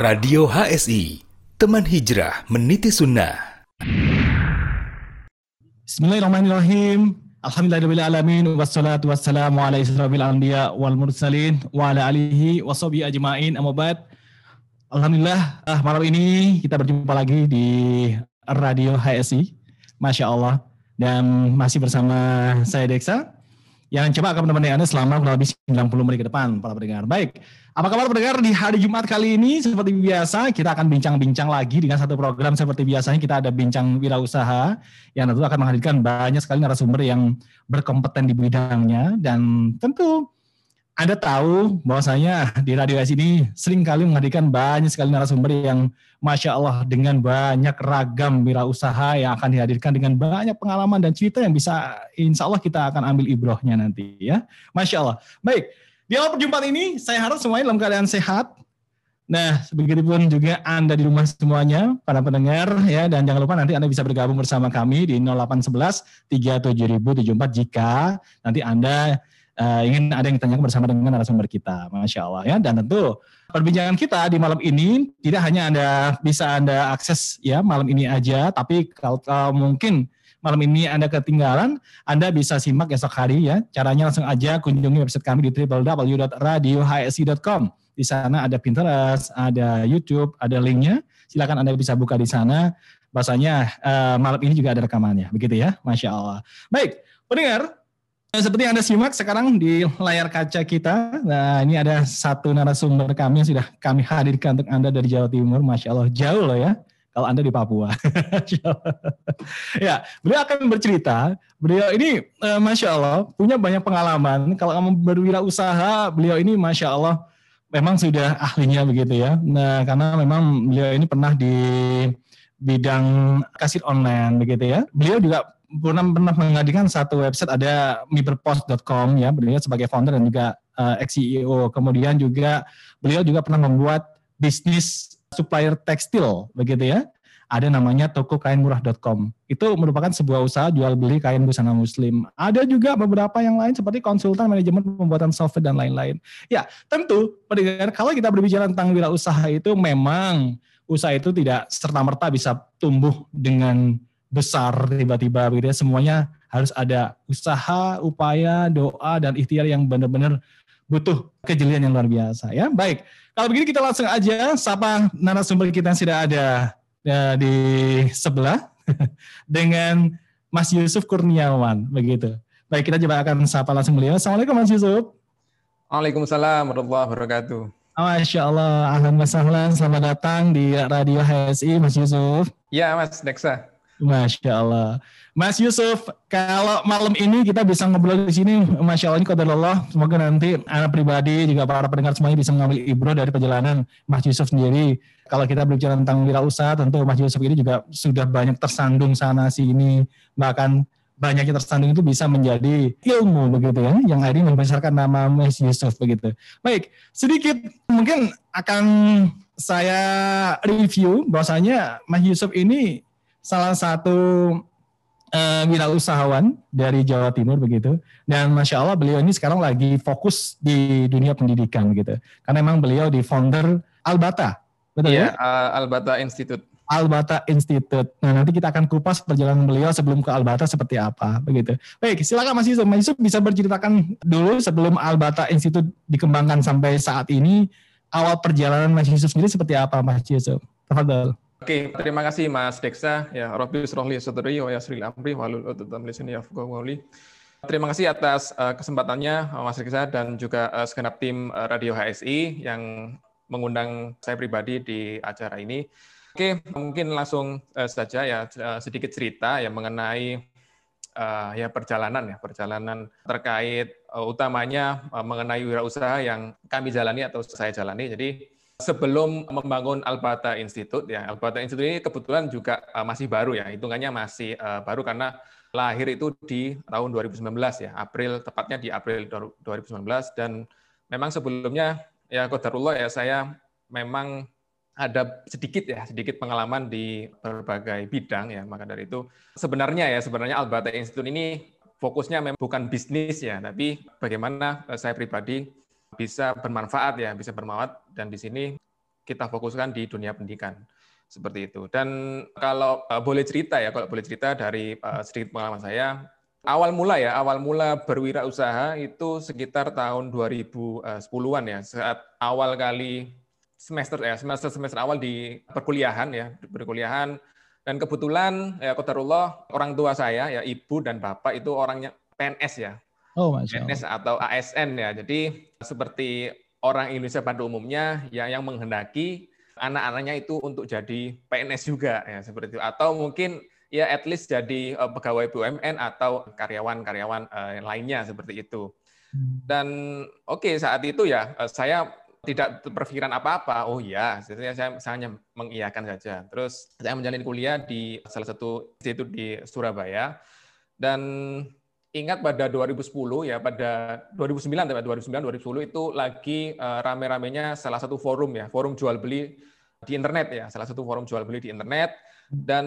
Radio HSI, teman hijrah meniti sunnah. Bismillahirrahmanirrahim. Alhamdulillahirrahmanirrahim. Wassalatu wassalamu ala israfil anbiya wal mursalin wa ala alihi wa ajma'in. Amma ba'd. Alhamdulillah, ah, malam ini kita berjumpa lagi di Radio HSI. Masya Allah. Dan masih bersama saya Deksa yang coba akan menemani Anda selama kurang lebih 90 menit ke depan, para pendengar. Baik, apa kabar pendengar di hari Jumat kali ini? Seperti biasa, kita akan bincang-bincang lagi dengan satu program seperti biasanya kita ada bincang wirausaha yang tentu akan menghadirkan banyak sekali narasumber yang berkompeten di bidangnya dan tentu anda tahu bahwasanya di Radio S ini sering kali menghadirkan banyak sekali narasumber yang Masya Allah dengan banyak ragam wirausaha yang akan dihadirkan dengan banyak pengalaman dan cerita yang bisa insya Allah kita akan ambil ibrohnya nanti ya. Masya Allah. Baik, di awal perjumpaan ini saya harap semuanya dalam keadaan sehat. Nah, begitupun juga Anda di rumah semuanya, para pendengar ya, dan jangan lupa nanti Anda bisa bergabung bersama kami di 0811 37074 jika nanti Anda uh, ingin ada yang ditanyakan bersama dengan narasumber kita, masya Allah ya. Dan tentu perbincangan kita di malam ini tidak hanya anda bisa anda akses ya malam ini aja, tapi kalau, kalau mungkin malam ini Anda ketinggalan, Anda bisa simak esok hari ya. Caranya langsung aja kunjungi website kami di www.radiohsi.com. Di sana ada Pinterest, ada YouTube, ada linknya. Silakan Anda bisa buka di sana. Bahasanya uh, malam ini juga ada rekamannya, begitu ya, masya Allah. Baik, pendengar, Nah, seperti yang Anda simak sekarang di layar kaca kita, nah ini ada satu narasumber kami yang sudah kami hadirkan untuk Anda dari Jawa Timur. Masya Allah, jauh loh ya kalau Anda di Papua. ya, beliau akan bercerita, beliau ini uh, Masya Allah punya banyak pengalaman. Kalau kamu berwirausaha, beliau ini Masya Allah memang sudah ahlinya begitu ya. Nah, karena memang beliau ini pernah di bidang kasir online begitu ya. Beliau juga pernah pernah mengadakan satu website ada miberpost.com ya beliau sebagai founder dan juga uh, ex CEO kemudian juga beliau juga pernah membuat bisnis supplier tekstil begitu ya. Ada namanya toko kain murah.com itu merupakan sebuah usaha jual beli kain busana muslim. Ada juga beberapa yang lain seperti konsultan manajemen pembuatan software dan lain-lain. Ya tentu pendengar kalau kita berbicara tentang wirausaha itu memang usaha itu tidak serta merta bisa tumbuh dengan besar tiba-tiba begitu ya. Semuanya harus ada usaha, upaya, doa dan ikhtiar yang benar-benar butuh kejelian yang luar biasa ya. Baik, kalau begini kita langsung aja sapa narasumber kita yang sudah ada ya, di sebelah dengan Mas Yusuf Kurniawan begitu. Baik, kita coba akan sapa langsung beliau. Assalamualaikum Mas Yusuf. Waalaikumsalam warahmatullahi wabarakatuh. Masya Allah, ahlan wa sahlan, selamat datang di Radio HSI, Mas Yusuf. Ya, Mas Deksa. Masya Allah. Mas Yusuf, kalau malam ini kita bisa ngobrol di sini, Masya Allah ini Allah. Semoga nanti anak pribadi juga para pendengar semuanya bisa mengambil ibro dari perjalanan Mas Yusuf sendiri. Kalau kita berbicara tentang wirausaha, tentu Mas Yusuf ini juga sudah banyak tersandung sana sini, bahkan banyaknya tersandung itu bisa menjadi ilmu begitu ya, yang akhirnya membesarkan nama Mas Yusuf begitu. Baik, sedikit mungkin akan saya review bahwasanya Mas Yusuf ini salah satu uh, wirausahawan dari Jawa Timur begitu. Dan masya Allah beliau ini sekarang lagi fokus di dunia pendidikan begitu. Karena memang beliau di founder Albata, betul iya, ya? Uh, Albata Institute. Albata Institute. Nah nanti kita akan kupas perjalanan beliau sebelum ke Albata seperti apa begitu. Baik, silakan Mas Yusuf. Mas Yusuf bisa berceritakan dulu sebelum Albata Institute dikembangkan sampai saat ini awal perjalanan Mas Yusuf sendiri seperti apa Mas Yusuf? Tafadhol. Oke, terima kasih Mas Deksa. Ya, Rabbi Srohli Sodri wa Yasril Amri wa Ututam Lisani Yafqawli. Terima kasih atas uh, kesempatannya Mas Deksa dan juga uh, segenap tim uh, Radio HSI yang mengundang saya pribadi di acara ini. Oke, mungkin langsung uh, saja ya sedikit cerita ya mengenai uh, ya perjalanan ya perjalanan terkait uh, utamanya uh, mengenai wirausaha yang kami jalani atau saya jalani. Jadi sebelum membangun Albata Institute ya Albata Institute ini kebetulan juga uh, masih baru ya hitungannya masih uh, baru karena lahir itu di tahun 2019 ya April tepatnya di April 2019 dan memang sebelumnya ya kodarullah ya saya memang ada sedikit ya sedikit pengalaman di berbagai bidang ya. Maka dari itu sebenarnya ya sebenarnya Albata Institute ini fokusnya memang bukan bisnis ya tapi bagaimana saya pribadi bisa bermanfaat ya, bisa bermanfaat dan di sini kita fokuskan di dunia pendidikan seperti itu. Dan kalau uh, boleh cerita ya, kalau boleh cerita dari uh, sedikit pengalaman saya, awal mula ya, awal mula berwirausaha itu sekitar tahun 2010-an ya, saat awal kali semester ya, semester semester awal di perkuliahan ya, perkuliahan dan kebetulan ya kodarullah orang tua saya ya ibu dan bapak itu orangnya PNS ya. Oh, PNS atau ASN ya. Jadi seperti orang Indonesia pada umumnya ya yang menghendaki anak-anaknya itu untuk jadi PNS juga ya seperti itu atau mungkin ya at least jadi uh, pegawai BUMN atau karyawan-karyawan uh, lainnya seperti itu. Hmm. Dan oke okay, saat itu ya uh, saya tidak berpikiran apa-apa. Oh iya, saya, saya, saya hanya mengiyakan saja. Terus saya menjalani kuliah di salah satu institut di Surabaya dan ingat pada 2010 ya pada 2009 2009 2010 itu lagi rame-ramenya salah satu forum ya forum jual beli di internet ya, salah satu forum jual beli di internet. Dan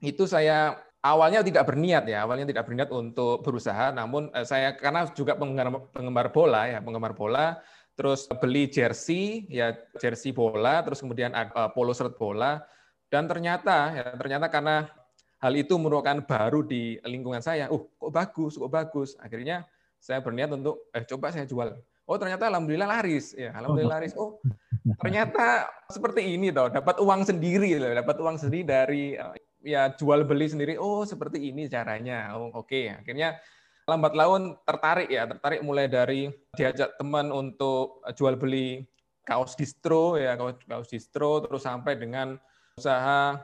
itu saya awalnya tidak berniat ya, awalnya tidak berniat untuk berusaha, namun eh, saya karena juga penggemar, penggemar bola ya, penggemar bola, terus beli jersey ya, jersey bola, terus kemudian eh, polo shirt bola. Dan ternyata ya ternyata karena hal itu merupakan baru di lingkungan saya, uh kok bagus, kok bagus. Akhirnya saya berniat untuk eh coba saya jual. Oh ternyata alhamdulillah laris ya, alhamdulillah laris. Oh ternyata seperti ini toh dapat uang sendiri loh dapat uang sendiri dari eh, ya jual beli sendiri oh seperti ini caranya oh oke okay. akhirnya lambat laun tertarik ya tertarik mulai dari diajak teman untuk jual beli kaos distro ya kaos distro terus sampai dengan usaha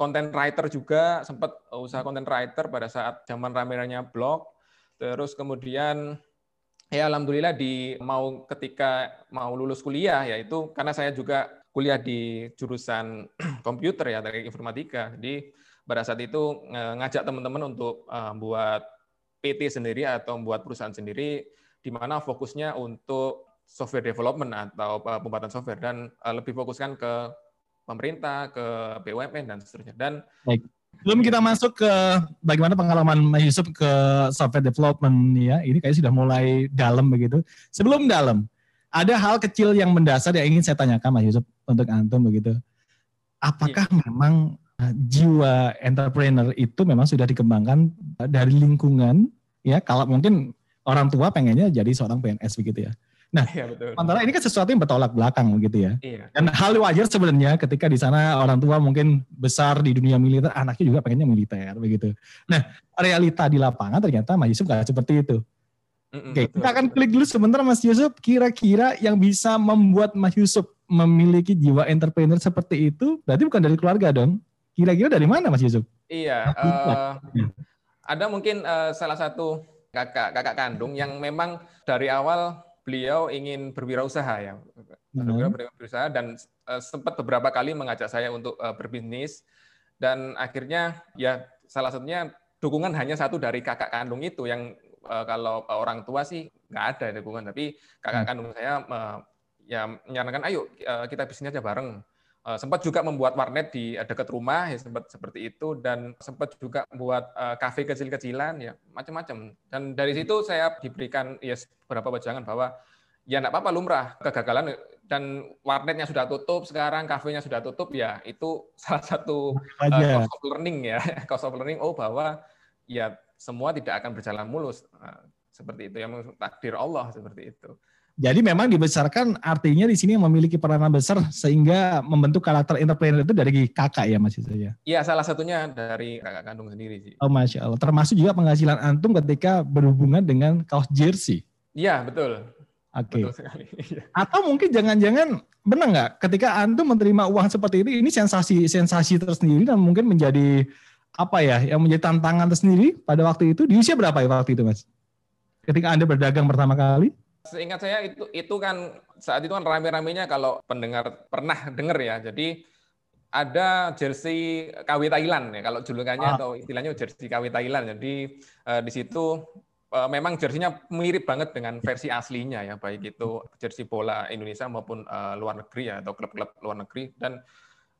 content writer juga sempat usaha content writer pada saat zaman rame-ramenya blog terus kemudian ya alhamdulillah di mau ketika mau lulus kuliah yaitu karena saya juga kuliah di jurusan komputer ya dari informatika. Jadi pada saat itu ngajak teman-teman untuk uh, buat PT sendiri atau membuat perusahaan sendiri di mana fokusnya untuk software development atau pembuatan software dan lebih fokuskan ke pemerintah, ke BUMN dan seterusnya. Dan Baik. Sebelum kita masuk ke bagaimana pengalaman Mas Yusuf ke software development ya, ini kayaknya sudah mulai dalam begitu. Sebelum dalam, ada hal kecil yang mendasar yang ingin saya tanyakan Mas Yusuf untuk antum begitu. Apakah ya. memang uh, jiwa entrepreneur itu memang sudah dikembangkan dari lingkungan ya? Kalau mungkin orang tua pengennya jadi seorang PNS begitu ya. Nah, iya, betul. sementara ini kan sesuatu yang bertolak belakang begitu ya. Iya. Dan hal wajar sebenarnya ketika di sana orang tua mungkin besar di dunia militer, anaknya juga pengennya militer begitu. Nah, realita di lapangan ternyata Mas Yusuf gak seperti itu. Mm-mm, Oke, betul, kita akan klik dulu sebentar Mas Yusuf, kira-kira yang bisa membuat Mas Yusuf memiliki jiwa entrepreneur seperti itu, berarti bukan dari keluarga dong. Kira-kira dari mana Mas Yusuf? Iya, uh, ada mungkin uh, salah satu kakak kakak kandung yang memang dari awal beliau ingin berwirausaha ya, hmm. berwirausaha dan uh, sempat beberapa kali mengajak saya untuk uh, berbisnis. Dan akhirnya ya salah satunya dukungan hanya satu dari kakak kandung itu yang uh, kalau orang tua sih nggak ada dukungan. Tapi kakak hmm. kandung saya uh, ya menyarankan ayo uh, kita bisnis aja bareng. Uh, sempat juga membuat warnet di uh, dekat rumah ya sempat seperti itu. Dan sempat juga membuat uh, kafe kecil-kecilan ya macam-macam. Dan dari situ saya diberikan ya beberapa wejangan bahwa ya enggak apa-apa lumrah kegagalan dan warnetnya sudah tutup sekarang kafenya sudah tutup ya itu salah satu uh, cost of learning ya cost of learning oh bahwa ya semua tidak akan berjalan mulus nah, seperti itu yang takdir Allah seperti itu jadi memang dibesarkan artinya di sini memiliki peranan besar sehingga membentuk karakter entrepreneur itu dari kakak ya Mas ya? Iya salah satunya dari kakak kandung sendiri sih. Oh Masya Allah. Termasuk juga penghasilan antum ketika berhubungan dengan kaos jersey. Iya betul. Oke. Okay. Iya. Atau mungkin jangan-jangan benar nggak ketika antum menerima uang seperti ini, ini sensasi sensasi tersendiri dan mungkin menjadi apa ya yang menjadi tantangan tersendiri pada waktu itu di usia berapa ya waktu itu Mas? Ketika anda berdagang pertama kali? Seingat saya itu itu kan saat itu kan rame-ramenya kalau pendengar pernah dengar ya. Jadi ada jersey KW Thailand ya kalau julukannya ah. atau istilahnya jersey KW Thailand. Jadi uh, di situ memang jersinya mirip banget dengan versi aslinya ya, baik itu jersey bola Indonesia maupun uh, luar negeri ya atau klub-klub luar negeri dan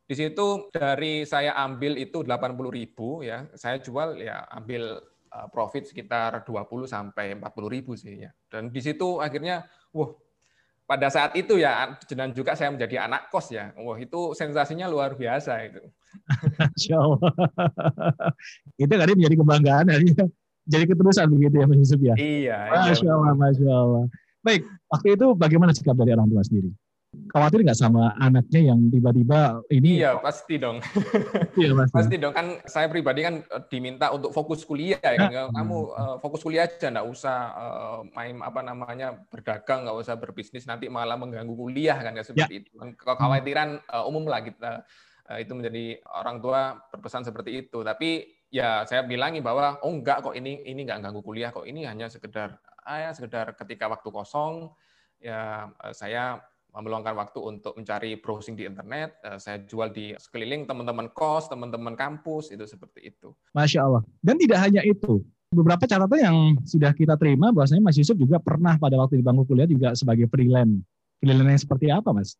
di situ dari saya ambil itu 80.000 ya, saya jual ya ambil Eh, profit sekitar 20 sampai 40 ribu sih ya. Dan di situ akhirnya, wah pada saat itu ya dan juga saya menjadi anak kos ya wah itu sensasinya luar biasa itu Masya Allah. itu tadi menjadi kebanggaan. Jadi keterusan begitu ya Mas Yusuf ya. Iya. Masya iya. Allah, Masya Allah. Baik, waktu itu bagaimana sikap dari orang tua sendiri? Khawatir nggak sama anaknya yang tiba-tiba ini? Iya, pasti dong. iya, pasti. pasti dong. Kan saya pribadi kan eh, diminta untuk fokus kuliah ya kan. Kamu uh, fokus kuliah aja, nggak usah uh, main apa namanya berdagang, nggak usah berbisnis nanti malah mengganggu kuliah kan kayak seperti ya. itu. Kan kekhawatiran uh, umum lah kita uh, itu menjadi orang tua berpesan seperti itu. Tapi ya saya bilangi bahwa oh enggak kok ini ini enggak ganggu kuliah kok ini hanya sekedar ah ya sekedar ketika waktu kosong ya saya meluangkan waktu untuk mencari browsing di internet, saya jual di sekeliling teman-teman kos, teman-teman kampus, itu seperti itu. Masya Allah. Dan tidak hanya itu, beberapa catatan yang sudah kita terima, bahwasanya Mas Yusuf juga pernah pada waktu di bangku kuliah juga sebagai freelance. Freelance yang seperti apa, Mas?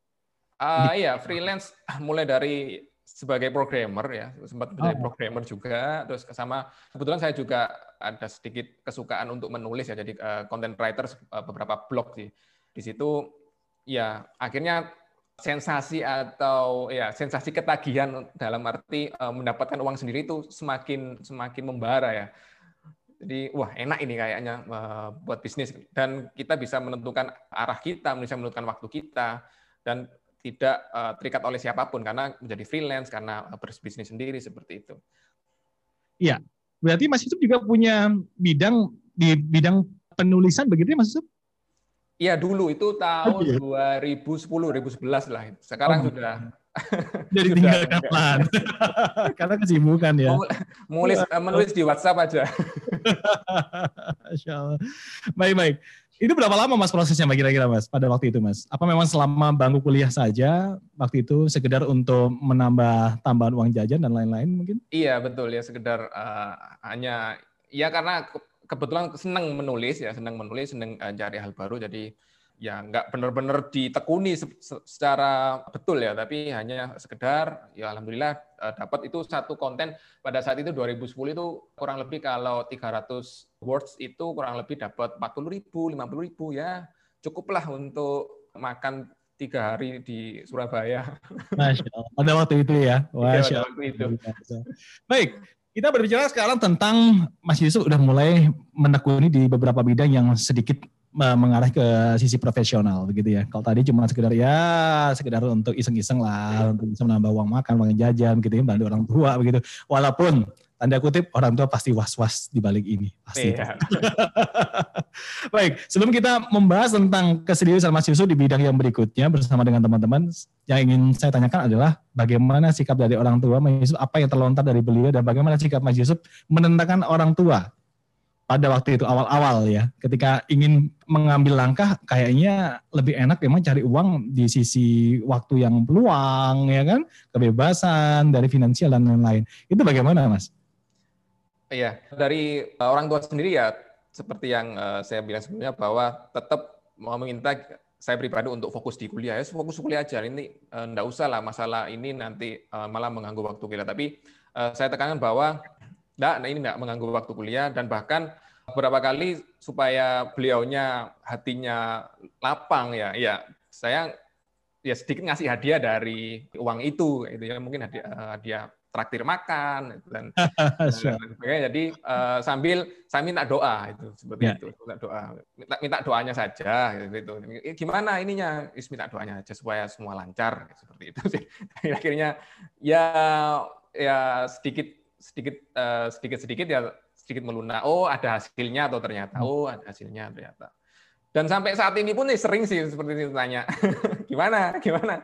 Uh, iya, freelance mulai dari sebagai programmer ya sempat menjadi oh. programmer juga terus sama kebetulan saya juga ada sedikit kesukaan untuk menulis ya jadi uh, content writer uh, beberapa blog sih di situ ya akhirnya sensasi atau ya sensasi ketagihan dalam arti uh, mendapatkan uang sendiri itu semakin semakin membara ya. Jadi wah enak ini kayaknya uh, buat bisnis dan kita bisa menentukan arah kita, bisa menentukan waktu kita dan tidak uh, terikat oleh siapa pun karena menjadi freelance karena berbisnis sendiri seperti itu. Iya, berarti Mas Yusuf juga punya bidang di bidang penulisan begitu ya Mas Yusuf? Iya dulu itu tahun oh, iya. 2010 2011 lah. Sekarang oh. sudah jadi tinggal kapan? Karena kesibukan ya. Menulis menulis di WhatsApp aja. Baik baik. Itu berapa lama mas prosesnya mbak kira-kira mas pada waktu itu mas? Apa memang selama bangku kuliah saja waktu itu sekedar untuk menambah tambahan uang jajan dan lain-lain mungkin? Iya betul ya sekedar uh, hanya ya karena kebetulan senang menulis ya, senang menulis, senang uh, cari hal baru. Jadi ya nggak benar-benar ditekuni secara betul ya, tapi hanya sekedar ya alhamdulillah uh, dapat itu satu konten pada saat itu 2010 itu kurang lebih kalau 300 words itu kurang lebih dapat 40 ribu, 50 ribu ya cukuplah untuk makan tiga hari di Surabaya. Masya Allah. Pada waktu itu ya. Masya Allah. Itu. Baik, kita berbicara sekarang tentang Mas Yusuf udah mulai menekuni di beberapa bidang yang sedikit mengarah ke sisi profesional begitu ya. Kalau tadi cuma sekedar ya sekedar untuk iseng-iseng lah untuk bisa menambah uang makan, uang jajan gitu ya, bantu orang tua begitu. Walaupun tanda kutip orang tua pasti was-was di balik ini pasti. Iya. Baik, sebelum kita membahas tentang keseriusan Mas Yusuf di bidang yang berikutnya bersama dengan teman-teman, yang ingin saya tanyakan adalah bagaimana sikap dari orang tua Mas Yusuf, apa yang terlontar dari beliau dan bagaimana sikap Mas Yusuf menentangkan orang tua pada waktu itu awal-awal ya, ketika ingin mengambil langkah kayaknya lebih enak memang cari uang di sisi waktu yang peluang ya kan, kebebasan dari finansial dan lain-lain. Itu bagaimana Mas? Iya, dari eh, orang tua sendiri ya seperti yang uh, saya bilang sebelumnya bahwa tetap mau meminta saya pribadi untuk fokus di kuliah ya fokus kuliah aja ini enggak usah lah masalah ini nanti malah mengganggu waktu kuliah tapi saya tekankan bahwa enggak nah ini enggak mengganggu waktu kuliah dan bahkan beberapa kali supaya beliaunya hatinya lapang ya ya saya ya sedikit ngasih hadiah dari uang itu itu ya mungkin hadiah, hadiah traktir makan dan, dan sebagainya. Jadi uh, sambil saya minta doa itu seperti yeah. itu, minta doa, minta, minta doanya saja gitu. Gimana ininya? Is minta doanya aja supaya semua lancar seperti itu sih. Akhirnya ya ya sedikit sedikit uh, sedikit sedikit ya sedikit melunak. Oh ada hasilnya atau ternyata hmm. oh ada hasilnya ternyata. Dan sampai saat ini pun nih sering sih seperti itu tanya, gimana, gimana?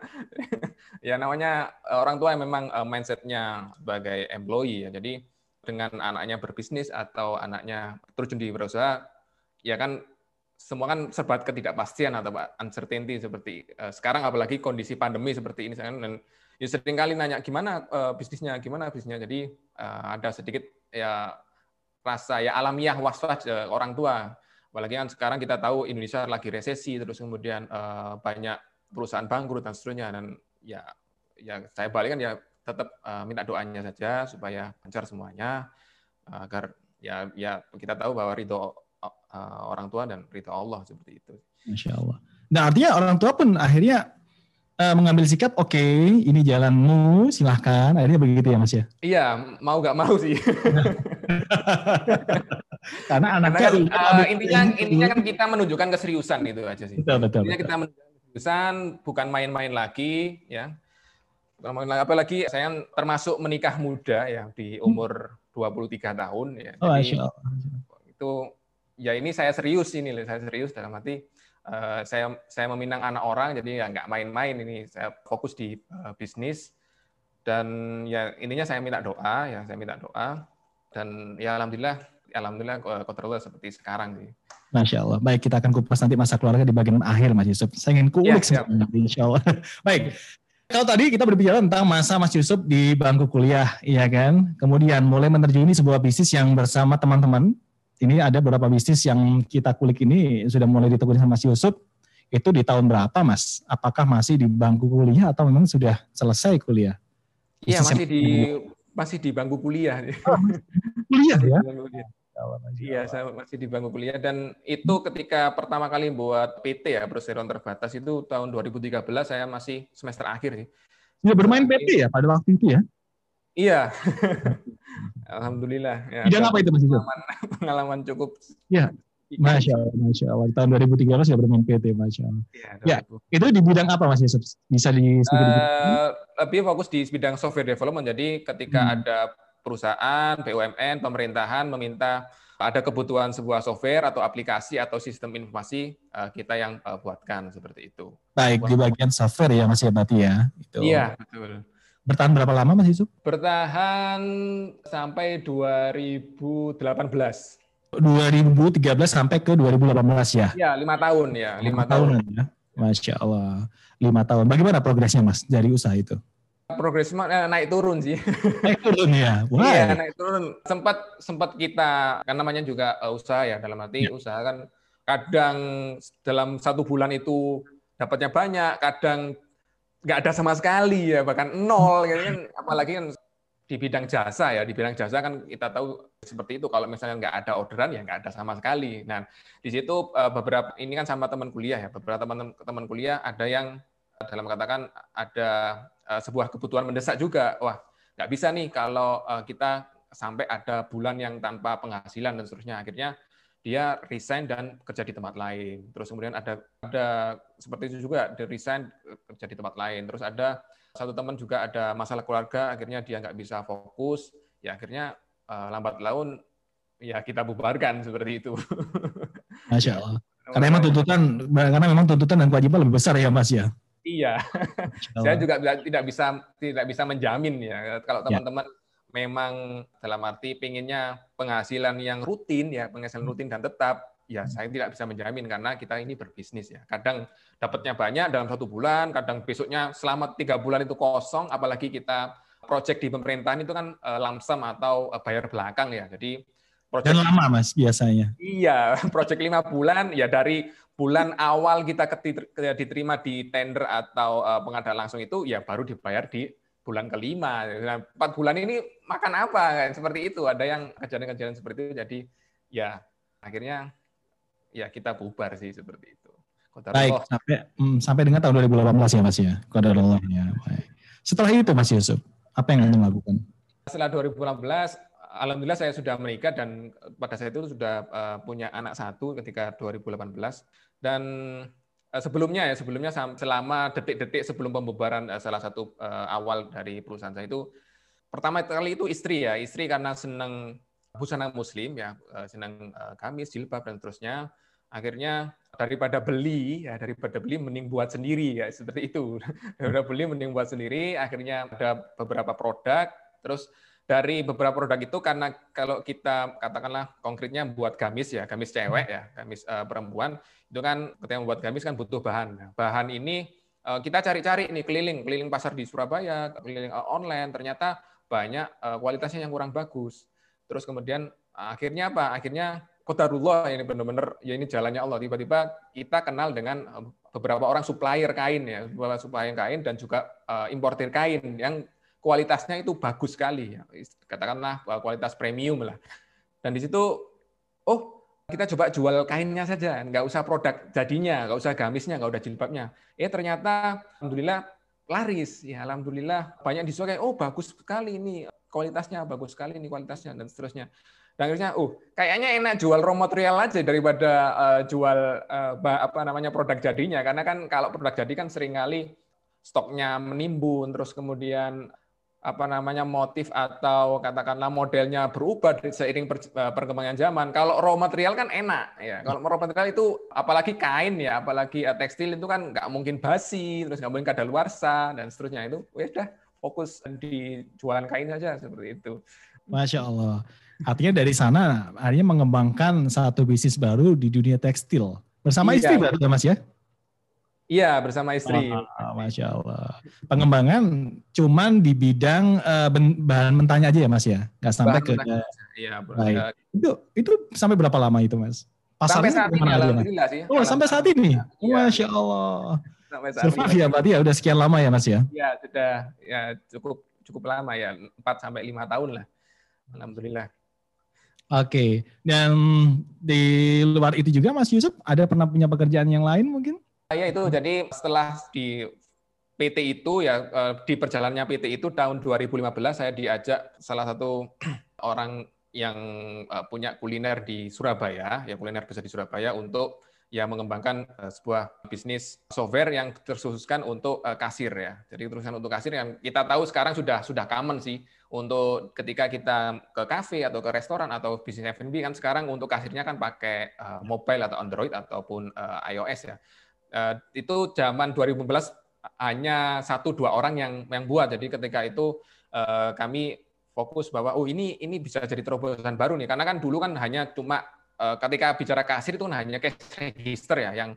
ya namanya eh, orang tua yang memang eh, mindsetnya sebagai employee ya. Jadi dengan anaknya berbisnis atau anaknya terjun di berusaha, ya kan semua kan serba ketidakpastian atau uncertainty seperti eh, sekarang apalagi kondisi pandemi seperti ini dan ya sering kali nanya gimana bisnisnya, gimana bisnisnya. Jadi ada sedikit ya rasa ya alamiah was-was orang tua Apalagi kan sekarang kita tahu Indonesia lagi resesi, terus kemudian uh, banyak perusahaan bangkrut dan seterusnya. Dan ya, ya saya balik kan ya tetap uh, minta doanya saja supaya lancar semuanya uh, agar ya ya kita tahu bahwa ridho uh, orang tua dan ridho Allah seperti itu. Masya Allah. Nah artinya orang tua pun akhirnya uh, mengambil sikap, oke okay, ini jalanmu, silahkan. Akhirnya begitu ya mas ya? Iya, mau gak mau sih. Karena anaknya Karena kan, uh, intinya intinya kan kita menunjukkan keseriusan itu aja sih. Betul betul. Intinya kita menunjukkan keseriusan, bukan main-main lagi, ya. Apalagi saya termasuk menikah muda ya di umur 23 tahun ya. Oh, Jadi, itu ya ini saya serius ini, saya serius dalam arti uh, saya saya meminang anak orang jadi ya nggak main-main ini saya fokus di uh, bisnis dan ya intinya saya minta doa ya saya minta doa dan ya alhamdulillah alhamdulillah kontrol seperti sekarang sih. Masya Allah. Baik, kita akan kupas nanti masa keluarga di bagian akhir, Mas Yusuf. Saya ingin kulik ya, Insya Allah. Baik. Kalau tadi kita berbicara tentang masa Mas Yusuf di bangku kuliah, iya kan? Kemudian mulai menerjuni sebuah bisnis yang bersama teman-teman. Ini ada beberapa bisnis yang kita kulik ini sudah mulai ditekuni sama Mas Yusuf. Itu di tahun berapa, Mas? Apakah masih di bangku kuliah atau memang sudah selesai kuliah? Iya, masih di masih di bangku kuliah. kuliah ya? Iya, saya masih di bangku kuliah dan itu ketika pertama kali buat PT ya, perseroan terbatas itu tahun 2013 saya masih semester akhir sih. Sudah bermain PT ya pada waktu itu ya? Iya. Alhamdulillah. Ya, Bidang apa itu Mas Pengalaman, pengalaman cukup. Ya. Masya Allah, Masya Allah. Tahun 2013 ya bermain PT, Masya Allah. Ya, ya itu di bidang apa Mas Yusuf? Bisa di uh, Lebih fokus di bidang software development. Jadi ketika hmm. ada perusahaan, BUMN, pemerintahan meminta ada kebutuhan sebuah software atau aplikasi atau sistem informasi uh, kita yang uh, buatkan seperti itu. Baik Buat. di bagian software ya Mas ya berarti ya. Itu. Iya betul. Bertahan berapa lama Mas Yusuf? Bertahan sampai 2018. 2013 sampai ke 2018 ya? Iya lima tahun ya. Lima tahun. tahun ya. Masya Allah. Lima tahun. Bagaimana progresnya Mas dari usaha itu? progres eh, naik turun sih. Naik turun ya. Iya, naik turun. Sempat sempat kita kan namanya juga uh, usaha ya dalam arti ya. usaha kan kadang dalam satu bulan itu dapatnya banyak, kadang nggak ada sama sekali ya bahkan nol gitu kan apalagi kan di bidang jasa ya di bidang jasa kan kita tahu seperti itu kalau misalnya nggak ada orderan ya nggak ada sama sekali nah di situ uh, beberapa ini kan sama teman kuliah ya beberapa teman teman kuliah ada yang dalam katakan ada uh, sebuah kebutuhan mendesak juga. Wah, nggak bisa nih kalau uh, kita sampai ada bulan yang tanpa penghasilan dan seterusnya. Akhirnya dia resign dan kerja di tempat lain. Terus kemudian ada ada seperti itu juga, dia resign kerja di tempat lain. Terus ada satu teman juga ada masalah keluarga, akhirnya dia nggak bisa fokus. Ya akhirnya uh, lambat laun ya kita bubarkan seperti itu. Masya Allah. Karena memang tuntutan, karena memang tuntutan dan kewajiban lebih besar ya Mas ya. Iya, saya juga tidak bisa tidak bisa menjamin ya kalau ya. teman-teman ya. Memang dalam arti pengennya penghasilan yang rutin ya penghasilan hmm. rutin dan tetap ya hmm. saya tidak bisa menjamin karena kita ini berbisnis ya kadang dapatnya banyak dalam satu bulan kadang besoknya selama tiga bulan itu kosong apalagi kita proyek di pemerintahan itu kan uh, lamsam atau uh, bayar belakang ya jadi project dan lama mas biasanya iya proyek lima bulan ya dari bulan awal kita diterima di tender atau uh, pengadaan langsung itu ya baru dibayar di bulan kelima. Nah, empat bulan ini makan apa? Seperti itu. Ada yang kejadian-kejadian seperti itu. Jadi ya akhirnya ya kita bubar sih seperti itu. Baik, sampai hmm, sampai dengan tahun 2018 ya Mas ya. Allah ya. Setelah itu Mas Yusuf, apa yang Anda lakukan? Setelah 2018 alhamdulillah saya sudah menikah dan pada saat itu sudah uh, punya anak satu ketika 2018 dan sebelumnya ya sebelumnya selama detik-detik sebelum pembubaran uh, salah satu uh, awal dari perusahaan saya itu pertama kali itu istri ya istri karena senang busana muslim ya senang gamis jilbab dan terusnya akhirnya daripada beli ya daripada beli mending buat sendiri ya seperti itu. Daripada beli mending buat sendiri akhirnya ada beberapa produk terus dari beberapa produk itu karena kalau kita katakanlah konkretnya buat gamis ya, gamis cewek ya, gamis uh, perempuan itu kan ketika membuat gamis kan butuh bahan. Nah, bahan ini uh, kita cari-cari nih keliling, keliling pasar di Surabaya, keliling uh, online, ternyata banyak uh, kualitasnya yang kurang bagus. Terus kemudian uh, akhirnya apa? Akhirnya kodarullah ini benar-benar ya ini jalannya Allah. Tiba-tiba kita kenal dengan beberapa orang supplier kain ya, beberapa supplier kain dan juga uh, importir kain yang kualitasnya itu bagus sekali. Katakanlah kualitas premium lah. Dan di situ oh kita coba jual kainnya saja, nggak usah produk jadinya, nggak usah gamisnya, nggak udah jilbabnya. Eh ternyata alhamdulillah laris ya alhamdulillah banyak disukai oh bagus sekali ini kualitasnya bagus sekali ini kualitasnya dan seterusnya dan akhirnya uh kayaknya enak jual raw material aja daripada uh, jual uh, apa namanya produk jadinya karena kan kalau produk jadi kan sering kali stoknya menimbun terus kemudian apa namanya motif atau katakanlah modelnya berubah seiring eh, perkembangan zaman. Kalau raw material kan enak ya. Kalau raw material itu apalagi kain ya, apalagi eh, tekstil itu kan nggak mungkin basi, terus nggak mungkin kadaluarsa dan seterusnya itu. Ya udah fokus di jualan kain saja seperti itu. Masya Allah. Artinya dari sana akhirnya mengembangkan satu bisnis baru di dunia tekstil bersama iya. istri berarti ya Mas ya? Iya, bersama istri. Oh, Masya Allah. Pengembangan cuman di bidang uh, bahan mentahnya aja ya Mas ya? Nggak sampai bahan ke... Iya, baik. Itu, itu sampai berapa lama itu Mas? Pasarnya sampai saat ini, alhamdulillah sih. Oh, sampai saat ini? Ya. Masya Allah. Sampai saat Survive ini. ya berarti ya udah sekian lama ya Mas ya? Iya, sudah ya cukup cukup lama ya, 4 sampai 5 tahun lah. Alhamdulillah. Oke, okay. dan di luar itu juga Mas Yusuf ada pernah punya pekerjaan yang lain mungkin? Saya itu jadi setelah di PT itu ya eh, di perjalanannya PT itu tahun 2015 saya diajak salah satu orang yang eh, punya kuliner di Surabaya, ya kuliner besar di Surabaya untuk ya mengembangkan eh, sebuah bisnis software yang terkhususkan untuk kasir ya. Jadi terusan untuk kasir yang kita tahu sekarang sudah sudah common sih untuk ketika kita ke kafe atau ke restoran atau bisnis F&B kan sekarang untuk kasirnya kan pakai mobile atau Android ataupun iOS ya. Eh, itu zaman 2015 hanya satu dua orang yang yang buat. Jadi ketika itu eh, kami fokus bahwa oh ini ini bisa jadi terobosan baru nih. Karena kan dulu kan hanya cuma eh, ketika bicara kasir itu kan hanya cash register ya yang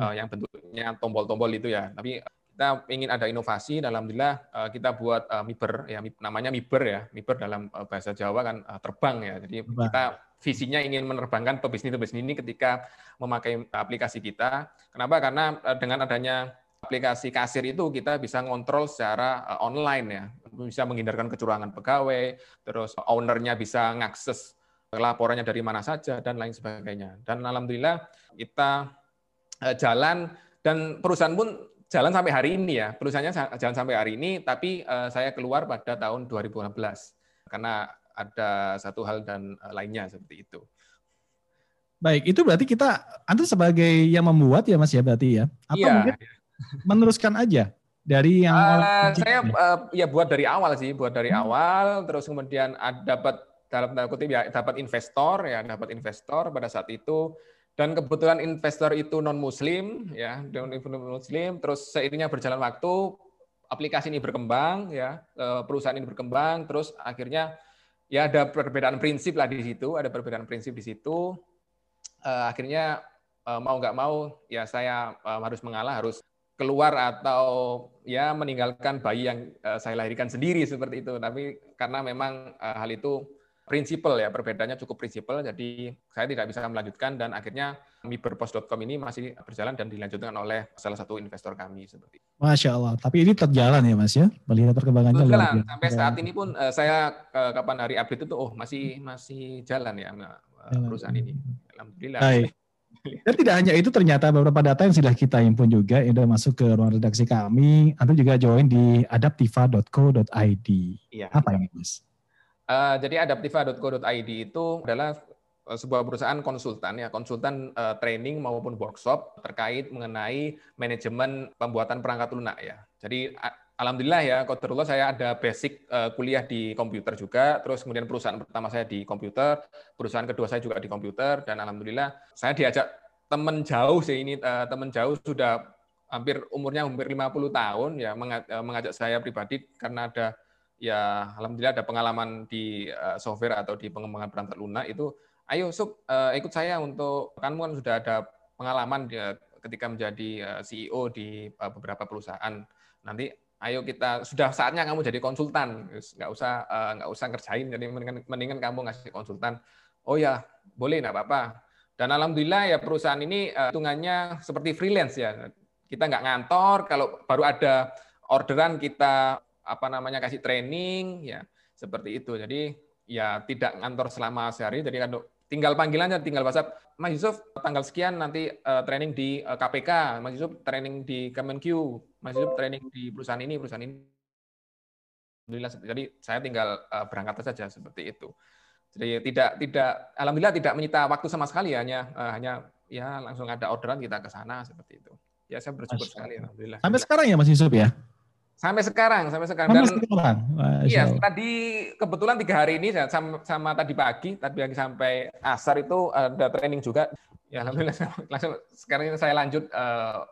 yang bentuknya tombol-tombol itu ya. Tapi kita ingin ada inovasi alhamdulillah kita buat miber ya namanya miber ya. Miber dalam bahasa Jawa kan terbang ya. Jadi kita visinya ingin menerbangkan pebisnis-pebisnis ini ketika memakai aplikasi kita. Kenapa? Karena eh, dengan adanya aplikasi kasir itu kita bisa ngontrol secara eh, online ya, bisa menghindarkan kecurangan pegawai, terus ownernya bisa ngakses laporannya dari mana saja dan lain sebagainya. Dan alhamdulillah kita eh, jalan dan perusahaan pun jalan sampai hari ini ya. Perusahaannya jalan sampai hari ini, tapi saya keluar pada tahun 2016 karena ada satu hal dan eh, lainnya seperti itu. Baik, itu berarti kita Anda sebagai yang membuat ya Mas ya berarti ya? Atau iya. mungkin meneruskan aja dari yang uh, saya uh, ya buat dari awal sih, buat dari hmm. awal terus kemudian dapat dalam tanda kutip ya dapat investor ya, dapat investor pada saat itu dan kebetulan investor itu non muslim ya, non muslim terus seiringnya berjalan waktu aplikasi ini berkembang ya, perusahaan ini berkembang terus akhirnya ya ada perbedaan prinsip lah di situ, ada perbedaan prinsip di situ. Uh, akhirnya uh, mau nggak mau ya saya uh, harus mengalah, harus keluar atau ya meninggalkan bayi yang saya lahirkan sendiri seperti itu. Tapi karena memang hal itu prinsipal ya, perbedaannya cukup prinsipal, jadi saya tidak bisa melanjutkan dan akhirnya miberpost.com ini masih berjalan dan dilanjutkan oleh salah satu investor kami seperti itu. Masya Allah, tapi ini terjalan ya Mas ya, melihat perkembangannya. Berjalan, sampai saat ini pun uh, saya uh, kapan hari update itu, oh masih masih jalan ya uh, perusahaan ini. Alhamdulillah. Baik. Dan tidak hanya itu ternyata beberapa data yang sudah kita impun juga yang sudah masuk ke ruang redaksi kami. Anda juga join di adaptiva.co.id. Iya. Apa ini Mas? Uh, jadi adaptiva.co.id itu adalah eh, sebuah perusahaan konsultan ya, konsultan uh, training maupun workshop terkait mengenai manajemen pembuatan perangkat lunak ya. Jadi alhamdulillah ya, kodarullah saya ada basic uh, kuliah di komputer juga, terus kemudian perusahaan pertama saya di komputer, perusahaan kedua saya juga di komputer dan alhamdulillah saya diajak teman jauh sih ini uh, teman jauh sudah hampir umurnya hampir 50 tahun ya mengajak saya pribadi karena ada ya alhamdulillah ada pengalaman di uh, software atau di pengembangan perangkat lunak itu ayo sub uh, ikut saya untuk kamu kan sudah ada pengalaman dia ketika menjadi uh, CEO di beberapa perusahaan. Nanti ayo kita sudah saatnya kamu jadi konsultan. Nggak usah uh, usah ngerjain jadi mendingan, mendingan kamu ngasih konsultan. Oh ya boleh nggak apa-apa. Dan alhamdulillah ya perusahaan ini uh, hitungannya seperti freelance ya. Kita nggak ngantor kalau baru ada orderan kita apa namanya kasih training ya seperti itu. Jadi ya tidak ngantor selama sehari. Jadi kan tinggal panggilannya, tinggal WhatsApp. Mas Yusuf tanggal sekian nanti uh, training di uh, KPK, Mas Yusuf training di Kemenq, Mas Yusuf training di perusahaan ini, perusahaan ini. Alhamdulillah, jadi saya tinggal uh, berangkat saja seperti itu. Jadi tidak tidak alhamdulillah tidak menyita waktu sama sekali hanya uh, hanya ya langsung ada orderan kita ke sana seperti itu. Ya saya bersyukur sekali alhamdulillah. Sampai sekarang ya Mas Yusuf ya? Sampai sekarang, sampai sekarang. Sampai Dan, sekarang. Iya, tadi kebetulan tiga hari ini sama, sama tadi pagi, tadi pagi sampai asar itu ada training juga. Ya alhamdulillah langsung sekarang ini saya lanjut uh,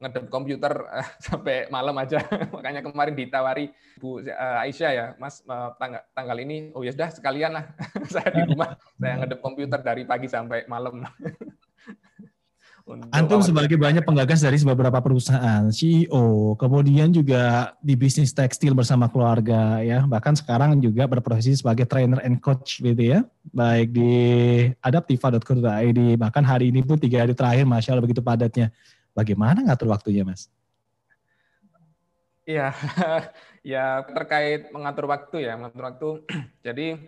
ngedep komputer uh, sampai malam aja. Makanya kemarin ditawari Bu uh, Aisyah ya, Mas uh, tanggal, tanggal ini, oh ya sudah sekalian lah saya di rumah, saya ngedep komputer dari pagi sampai malam. Antum sebagai banyak penggagas dari beberapa perusahaan, CEO, kemudian juga di bisnis tekstil bersama keluarga ya, bahkan sekarang juga berprofesi sebagai trainer and coach gitu ya, baik di adaptiva.co.id, bahkan hari ini pun tiga hari terakhir, masya Allah begitu padatnya. Bagaimana ngatur waktunya, Mas? Iya, ya terkait mengatur waktu ya, mengatur waktu. Jadi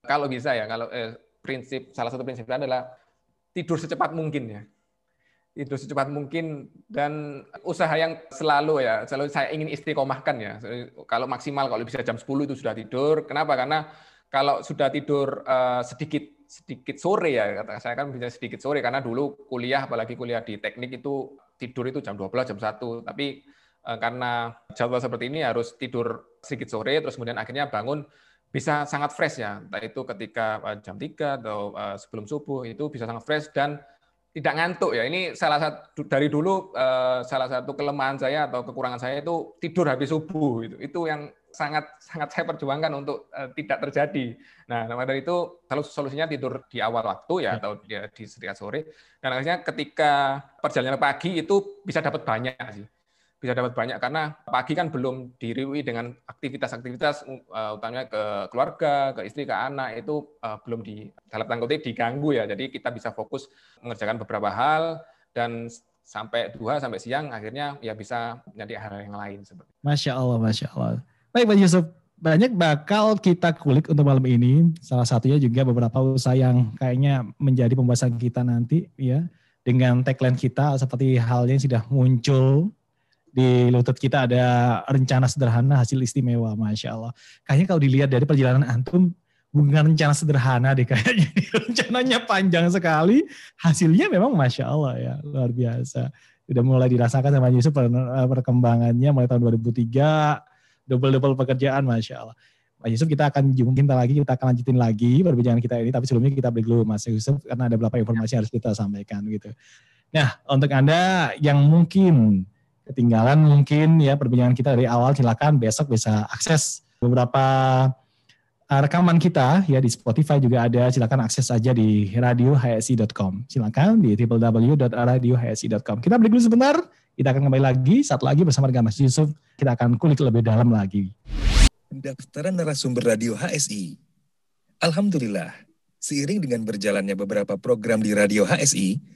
kalau bisa ya, kalau eh, prinsip salah satu prinsipnya adalah tidur secepat mungkin ya. Tidur secepat mungkin dan usaha yang selalu ya, selalu saya ingin istiqomahkan ya. Kalau maksimal kalau bisa jam 10 itu sudah tidur. Kenapa? Karena kalau sudah tidur uh, sedikit sedikit sore ya kata saya kan bisa sedikit sore karena dulu kuliah apalagi kuliah di teknik itu tidur itu jam 12 jam 1 tapi uh, karena jadwal seperti ini harus tidur sedikit sore terus kemudian akhirnya bangun bisa sangat fresh ya entah itu ketika uh, jam 3 atau sebelum subuh itu bisa sangat fresh dan tidak ngantuk ya ini salah satu dari dulu uh, salah satu kelemahan saya atau kekurangan saya itu tidur habis subuh itu itu yang sangat sangat saya perjuangkan untuk uh, tidak terjadi. Nah, maka dari itu kalau solusinya tidur di awal waktu ya, ya. atau ya, di setiap sore. Dan akhirnya ketika perjalanan pagi itu bisa dapat banyak sih. Bisa dapat banyak karena pagi kan belum diriwi dengan aktivitas-aktivitas uh, utamanya ke keluarga, ke istri, ke anak itu uh, belum di dalam tanda diganggu ya. Jadi kita bisa fokus mengerjakan beberapa hal dan sampai dua sampai siang akhirnya ya bisa menjadi hal yang lain seperti. Masya Allah, masya Allah. Baik Pak Yusuf, banyak bakal kita kulik untuk malam ini. Salah satunya juga beberapa usaha yang kayaknya menjadi pembahasan kita nanti ya. Dengan tagline kita seperti halnya yang sudah muncul di lutut kita ada rencana sederhana hasil istimewa, Masya Allah. Kayaknya kalau dilihat dari perjalanan Antum, bukan rencana sederhana deh kayaknya. Rencananya panjang sekali, hasilnya memang Masya Allah ya, luar biasa. Sudah mulai dirasakan sama Yusuf perkembangannya mulai tahun 2003, double-double pekerjaan, Masya Allah. Pak Yusuf kita akan jumpa lagi, kita akan lanjutin lagi perbincangan kita ini, tapi sebelumnya kita break dulu Mas Yusuf, karena ada beberapa informasi yang harus kita sampaikan gitu. Nah, untuk Anda yang mungkin ketinggalan mungkin ya perbincangan kita dari awal, silakan besok bisa akses beberapa uh, rekaman kita ya di Spotify juga ada, silakan akses aja di radiohsi.com. Silakan di www.radiohsi.com. Kita break dulu sebentar, kita akan kembali lagi saat lagi bersama dengan Mas Yusuf. Kita akan kulik lebih dalam lagi. Pendaftaran narasumber radio HSI. Alhamdulillah, seiring dengan berjalannya beberapa program di radio HSI,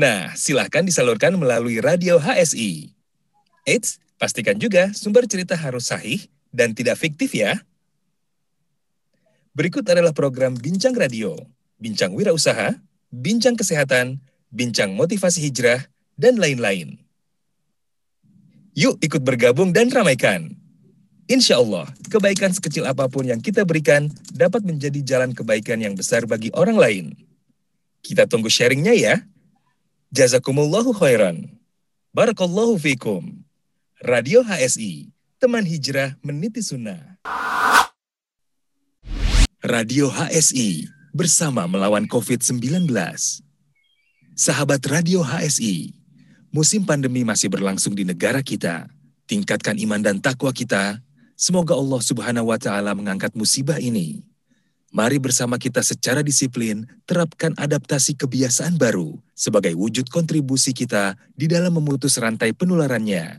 Nah, silahkan disalurkan melalui radio HSI. Eits, pastikan juga sumber cerita harus sahih dan tidak fiktif ya. Berikut adalah program Bincang Radio, Bincang Wirausaha, Bincang Kesehatan, Bincang Motivasi Hijrah, dan lain-lain. Yuk ikut bergabung dan ramaikan. Insya Allah, kebaikan sekecil apa pun yang kita berikan dapat menjadi jalan kebaikan yang besar bagi orang lain. Kita tunggu sharingnya ya. Jazakumullahu khairan. Barakallahu fikum. Radio HSI, teman hijrah meniti sunnah. Radio HSI, bersama melawan COVID-19. Sahabat Radio HSI, musim pandemi masih berlangsung di negara kita. Tingkatkan iman dan takwa kita. Semoga Allah Subhanahu wa taala mengangkat musibah ini. Mari bersama kita secara disiplin terapkan adaptasi kebiasaan baru sebagai wujud kontribusi kita di dalam memutus rantai penularannya.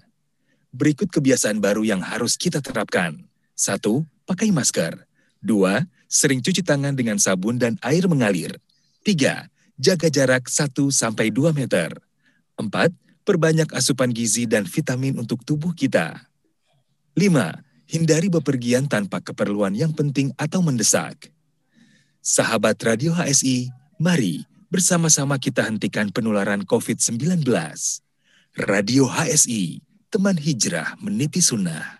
Berikut kebiasaan baru yang harus kita terapkan. Satu, pakai masker. Dua, sering cuci tangan dengan sabun dan air mengalir. Tiga, jaga jarak 1-2 meter. Empat, perbanyak asupan gizi dan vitamin untuk tubuh kita. Lima, hindari bepergian tanpa keperluan yang penting atau mendesak. Sahabat Radio HSI, mari bersama-sama kita hentikan penularan COVID-19. Radio HSI, teman hijrah meniti sunnah.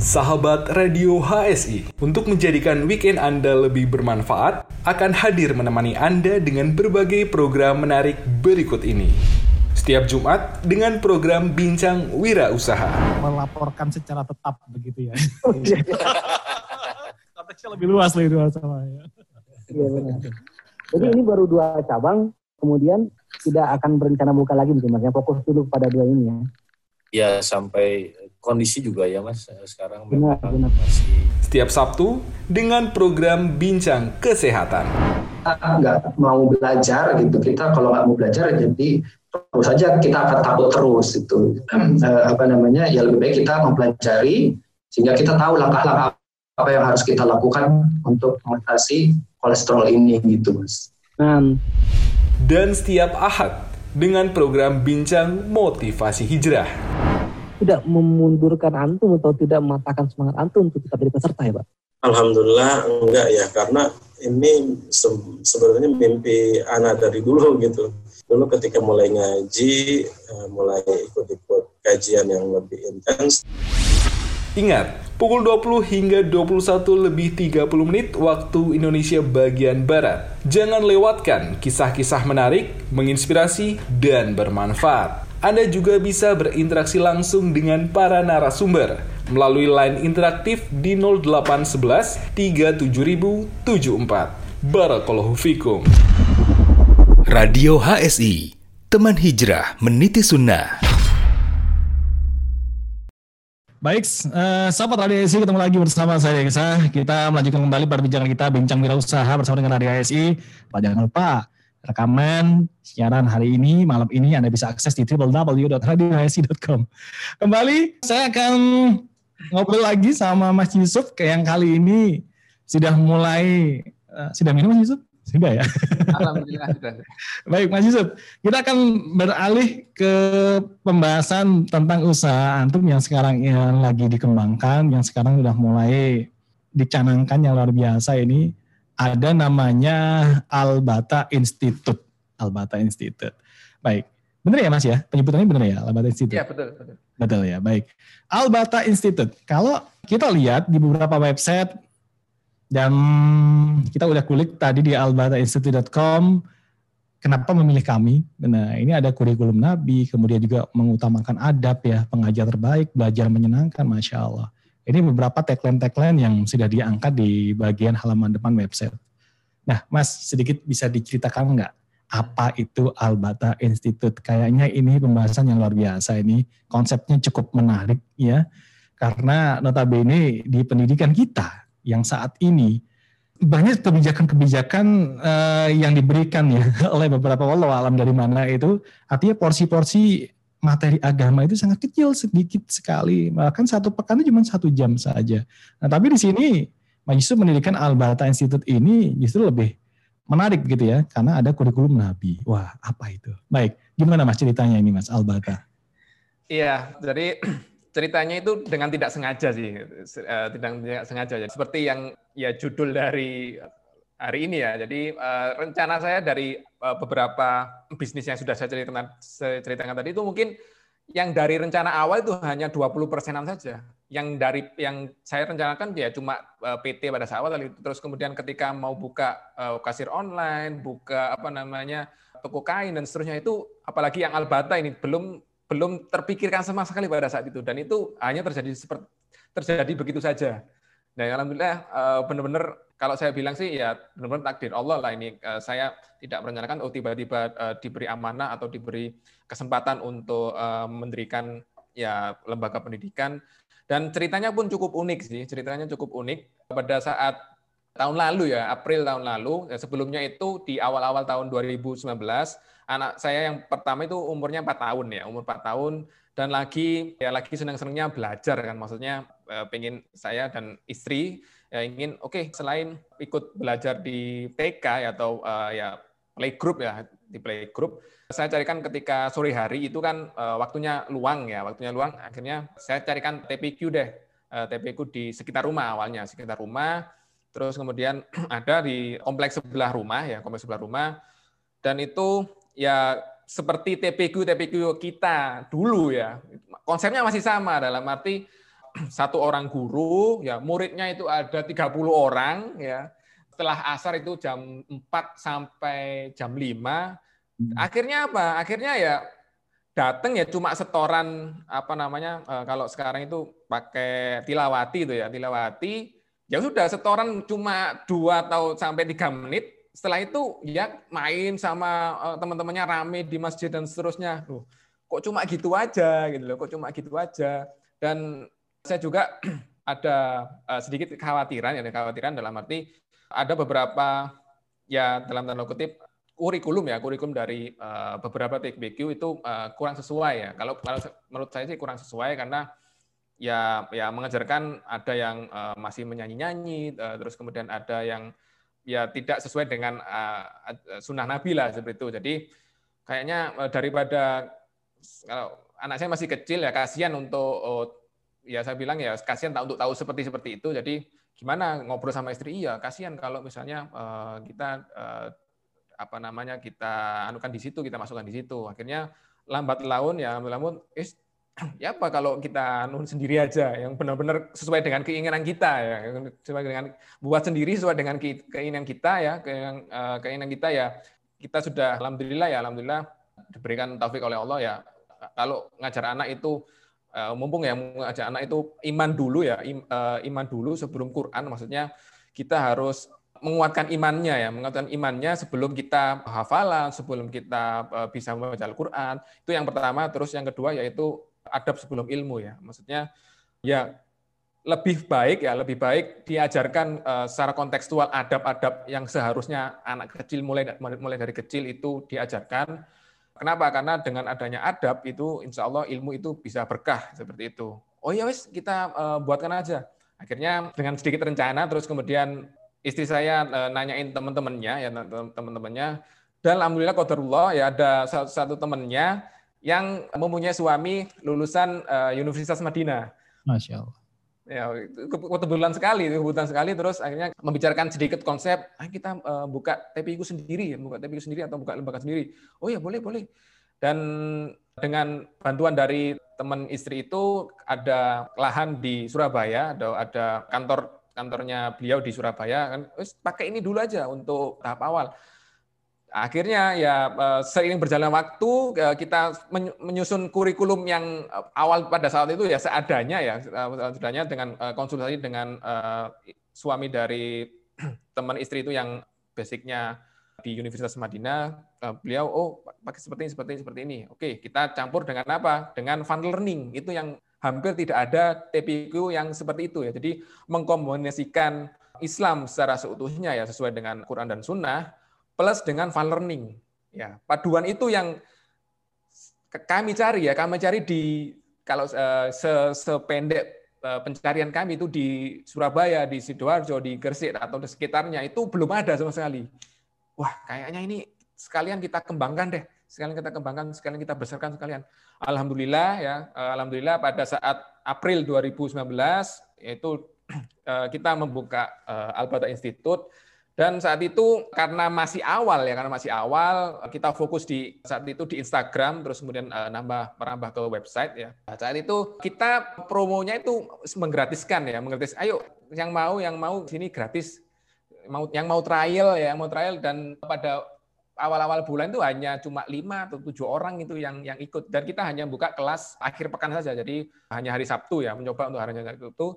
Sahabat Radio HSI, untuk menjadikan weekend Anda lebih bermanfaat, akan hadir menemani Anda dengan berbagai program menarik berikut ini. Setiap Jumat dengan program Bincang Wira Usaha. Melaporkan secara tetap begitu ya. konteksnya lebih luas lagi dua ya. Iya benar. Jadi ini baru dua cabang, kemudian tidak akan berencana buka lagi mungkin mas. Ya fokus dulu pada dua ini ya. Ya sampai kondisi juga ya mas sekarang benar, benar. masih. Setiap Sabtu dengan program Bincang Kesehatan. Nggak mau belajar gitu kita kalau nggak mau belajar jadi terus saja kita akan takut terus itu apa namanya ya lebih baik kita mempelajari sehingga kita tahu langkah-langkah apa yang harus kita lakukan untuk mengatasi kolesterol ini gitu mas. Hmm. Dan setiap ahad dengan program bincang motivasi hijrah. Tidak memundurkan antum atau tidak mematahkan semangat antum untuk tetap jadi peserta ya Pak? Alhamdulillah enggak ya karena ini se sebenarnya mimpi anak dari dulu gitu. Dulu ketika mulai ngaji, eh, mulai ikut-ikut kajian yang lebih intens. Ingat, pukul 20 hingga 21 lebih 30 menit waktu Indonesia bagian Barat. Jangan lewatkan kisah-kisah menarik, menginspirasi, dan bermanfaat. Anda juga bisa berinteraksi langsung dengan para narasumber melalui line interaktif di 0811 37074. Barakallahu fikum. Radio HSI, teman hijrah meniti sunnah. Baik, uh, sahabat Radio ASI ketemu lagi bersama saya Desa. Kita melanjutkan kembali perbincangan kita bincang wirausaha bersama dengan Radio ASI. Pak jangan lupa rekaman siaran hari ini malam ini Anda bisa akses di www.radiohsi.com. Kembali saya akan ngobrol lagi sama Mas Yusuf yang kali ini sudah mulai uh, sudah minum Mas Yusuf? Sudah ya. Alhamdulillah sudah. Baik Mas Yusuf, kita akan beralih ke pembahasan tentang usaha antum yang sekarang yang lagi dikembangkan, yang sekarang sudah mulai dicanangkan yang luar biasa ini. Ada namanya Albata Institute. Albata Institute. Baik. Benar ya Mas ya? Penyebutannya benar ya Albata Institute? Iya betul, betul. Betul ya, baik. Albata Institute. Kalau kita lihat di beberapa website dan kita udah kulik tadi di albatainstitute.com kenapa memilih kami. Nah, ini ada kurikulum Nabi, kemudian juga mengutamakan adab ya, pengajar terbaik, belajar menyenangkan, Masya Allah. Ini beberapa tagline-tagline yang sudah diangkat di bagian halaman depan website. Nah, Mas, sedikit bisa diceritakan nggak apa itu Albata Institute? Kayaknya ini pembahasan yang luar biasa ini, konsepnya cukup menarik ya, karena notabene di pendidikan kita yang saat ini banyak kebijakan-kebijakan uh, yang diberikan ya oleh beberapa walau alam dari mana itu. Artinya porsi-porsi materi agama itu sangat kecil sedikit sekali. Bahkan satu pekan itu cuma satu jam saja. Nah tapi di sini Majlis Pendidikan Al-Bata Institute ini justru lebih menarik gitu ya karena ada kurikulum Nabi. Wah apa itu? Baik gimana mas ceritanya ini mas Al-Bata iya jadi ceritanya itu dengan tidak sengaja sih, uh, tidak, tidak sengaja. Seperti yang ya judul dari hari ini ya. Jadi uh, rencana saya dari uh, beberapa bisnis yang sudah saya ceritakan, saya ceritakan tadi itu mungkin yang dari rencana awal itu hanya 20 persenan saja. Yang dari yang saya rencanakan ya cuma PT pada saat awal. Terus kemudian ketika mau buka kasir online, buka apa namanya toko kain dan seterusnya itu apalagi yang Albata ini belum belum terpikirkan sama sekali pada saat itu dan itu hanya terjadi seperti terjadi begitu saja. Dan alhamdulillah eh, benar-benar kalau saya bilang sih ya benar-benar takdir Allah lah ini eh, saya tidak merencanakan oh tiba-tiba eh, diberi amanah atau diberi kesempatan untuk mendirikan ya lembaga pendidikan Dan ceritanya pun cukup unik sih, ceritanya cukup unik. Pada saat tahun lalu ya, April tahun lalu, ya sebelumnya itu di awal-awal tahun 2019, anak saya yang pertama itu umurnya 4 tahun ya, umur 4 tahun. Dan lagi ya lagi senang-senangnya belajar kan. Maksudnya eh, pengen saya dan istri ya ingin oke okay, selain ikut belajar di TK atau uh, ya playgroup ya di playgroup saya carikan ketika sore hari itu kan uh, waktunya luang ya waktunya luang. Akhirnya saya carikan TPQ deh uh, TPQ di sekitar rumah awalnya sekitar rumah. Terus kemudian ada di kompleks sebelah rumah ya kompleks sebelah rumah. Dan itu ya seperti TPQ TPQ kita dulu ya. Konsepnya masih sama dalam arti satu orang guru ya muridnya itu ada 30 orang ya. Setelah asar itu jam 4 sampai jam 5 hmm. akhirnya apa? Akhirnya ya datang ya cuma setoran apa namanya eh, kalau sekarang itu pakai tilawati itu ya tilawati. Ya sudah setoran cuma dua atau sampai tiga menit setelah itu ya main sama eh, teman-temannya rame di masjid dan seterusnya. Loh kok cuma gitu aja gitu loh kok cuma gitu aja. Dan saya juga ada uh, sedikit kekhawatiran ya kekhawatiran dalam arti ada beberapa ya dalam tanda kutip kurikulum ya kurikulum dari uh, beberapa TKBQ itu kurang sesuai ya. Kalau kalau menurut saya sih kurang sesuai karena ya ya mengajarkan ada yang masih menyanyi-nyanyi uh, terus kemudian ada yang ya tidak sesuai dengan uh, sunnah Nabi lah seperti itu jadi kayaknya uh, daripada kalau anak saya masih kecil ya kasihan untuk uh, ya saya bilang ya kasihan tak untuk tahu seperti seperti itu. Jadi gimana ngobrol sama istri? Iya, kasihan kalau misalnya kita apa namanya kita anukan di situ, kita masukkan di situ. Akhirnya lambat laun ya eh, ya apa kalau kita anu sendiri aja yang benar-benar sesuai dengan keinginan kita ya. Sesuai dengan buat sendiri sesuai dengan keinginan kita ya. Keinginan, uh, keinginan kita ya kita sudah alhamdulillah ya alhamdulillah diberikan taufik oleh Allah ya. Kalau ngajar anak itu uh, mumpung ya mengajak anak itu iman dulu ya uh, iman dulu sebelum Quran maksudnya kita harus menguatkan imannya ya menguatkan imannya sebelum kita hafalan sebelum kita bisa membaca Al-Qur'an. Itu yang pertama terus yang kedua yaitu adab sebelum ilmu ya maksudnya ya lebih baik ya lebih baik diajarkan uh, secara kontekstual adab-adab yang seharusnya anak kecil mulai mulai dari kecil itu diajarkan Kenapa? Karena dengan adanya adab itu insya Allah ilmu itu bisa berkah seperti itu. Oh ya wis kita uh, buatkan aja. Akhirnya dengan sedikit rencana terus kemudian istri saya uh, nanyain teman-temannya ya teman-temannya dan alhamdulillah qadarullah ya ada satu temannya yang mempunyai suami lulusan uh, Universitas Madinah. Masya Allah. Ya kebetulan sekali kebetulan sekali terus akhirnya membicarakan sedikit konsep ah, kita uh, buka TPIku sendiri buka TPIku sendiri atau buka lembaga sendiri. Oh ya boleh boleh. Dan dengan bantuan dari teman istri itu ada lahan di Surabaya ada ada kantor kantornya beliau di Surabaya kan pakai ini dulu aja untuk tahap awal akhirnya ya eh, seiring berjalan waktu eh, kita menyusun kurikulum yang eh, awal pada saat itu ya seadanya ya seadanya dengan konsultasi dengan suami dari teman istri itu yang basicnya di Universitas Madinah. Beliau oh pakai seperti ini seperti ini seperti ini. Oke kita campur dengan apa? Dengan fun learning. Itu yang hampir tidak ada TPQ yang seperti itu ya. Jadi mengkombinasikan Islam secara seutuhnya ya sesuai dengan Quran dan Sunnah plus dengan fun learning. Ya, paduan itu yang kami cari ya, kami cari di kalau se sependek uh, pencarian kami itu di Surabaya, di sidoarjo, di Gresik atau di sekitarnya itu belum ada sama sekali. Wah, kayaknya ini sekalian kita kembangkan deh, sekalian kita kembangkan, sekalian kita besarkan sekalian. Alhamdulillah ya, eh, alhamdulillah pada saat April 2019 yaitu kita membuka Albata Institute dan saat itu karena masih awal ya, karena masih awal kita fokus di saat itu di Instagram, terus kemudian uh, nambah merambah ke website ya. Nah, saat itu kita promonya itu menggratiskan ya, menggratis. Ayo yang mau yang mau sini gratis, mau yang mau trial ya, yang mau trial dan pada awal-awal bulan itu hanya cuma lima atau tujuh orang itu yang yang ikut dan kita hanya buka kelas akhir pekan saja jadi hanya hari Sabtu ya mencoba untuk hari itu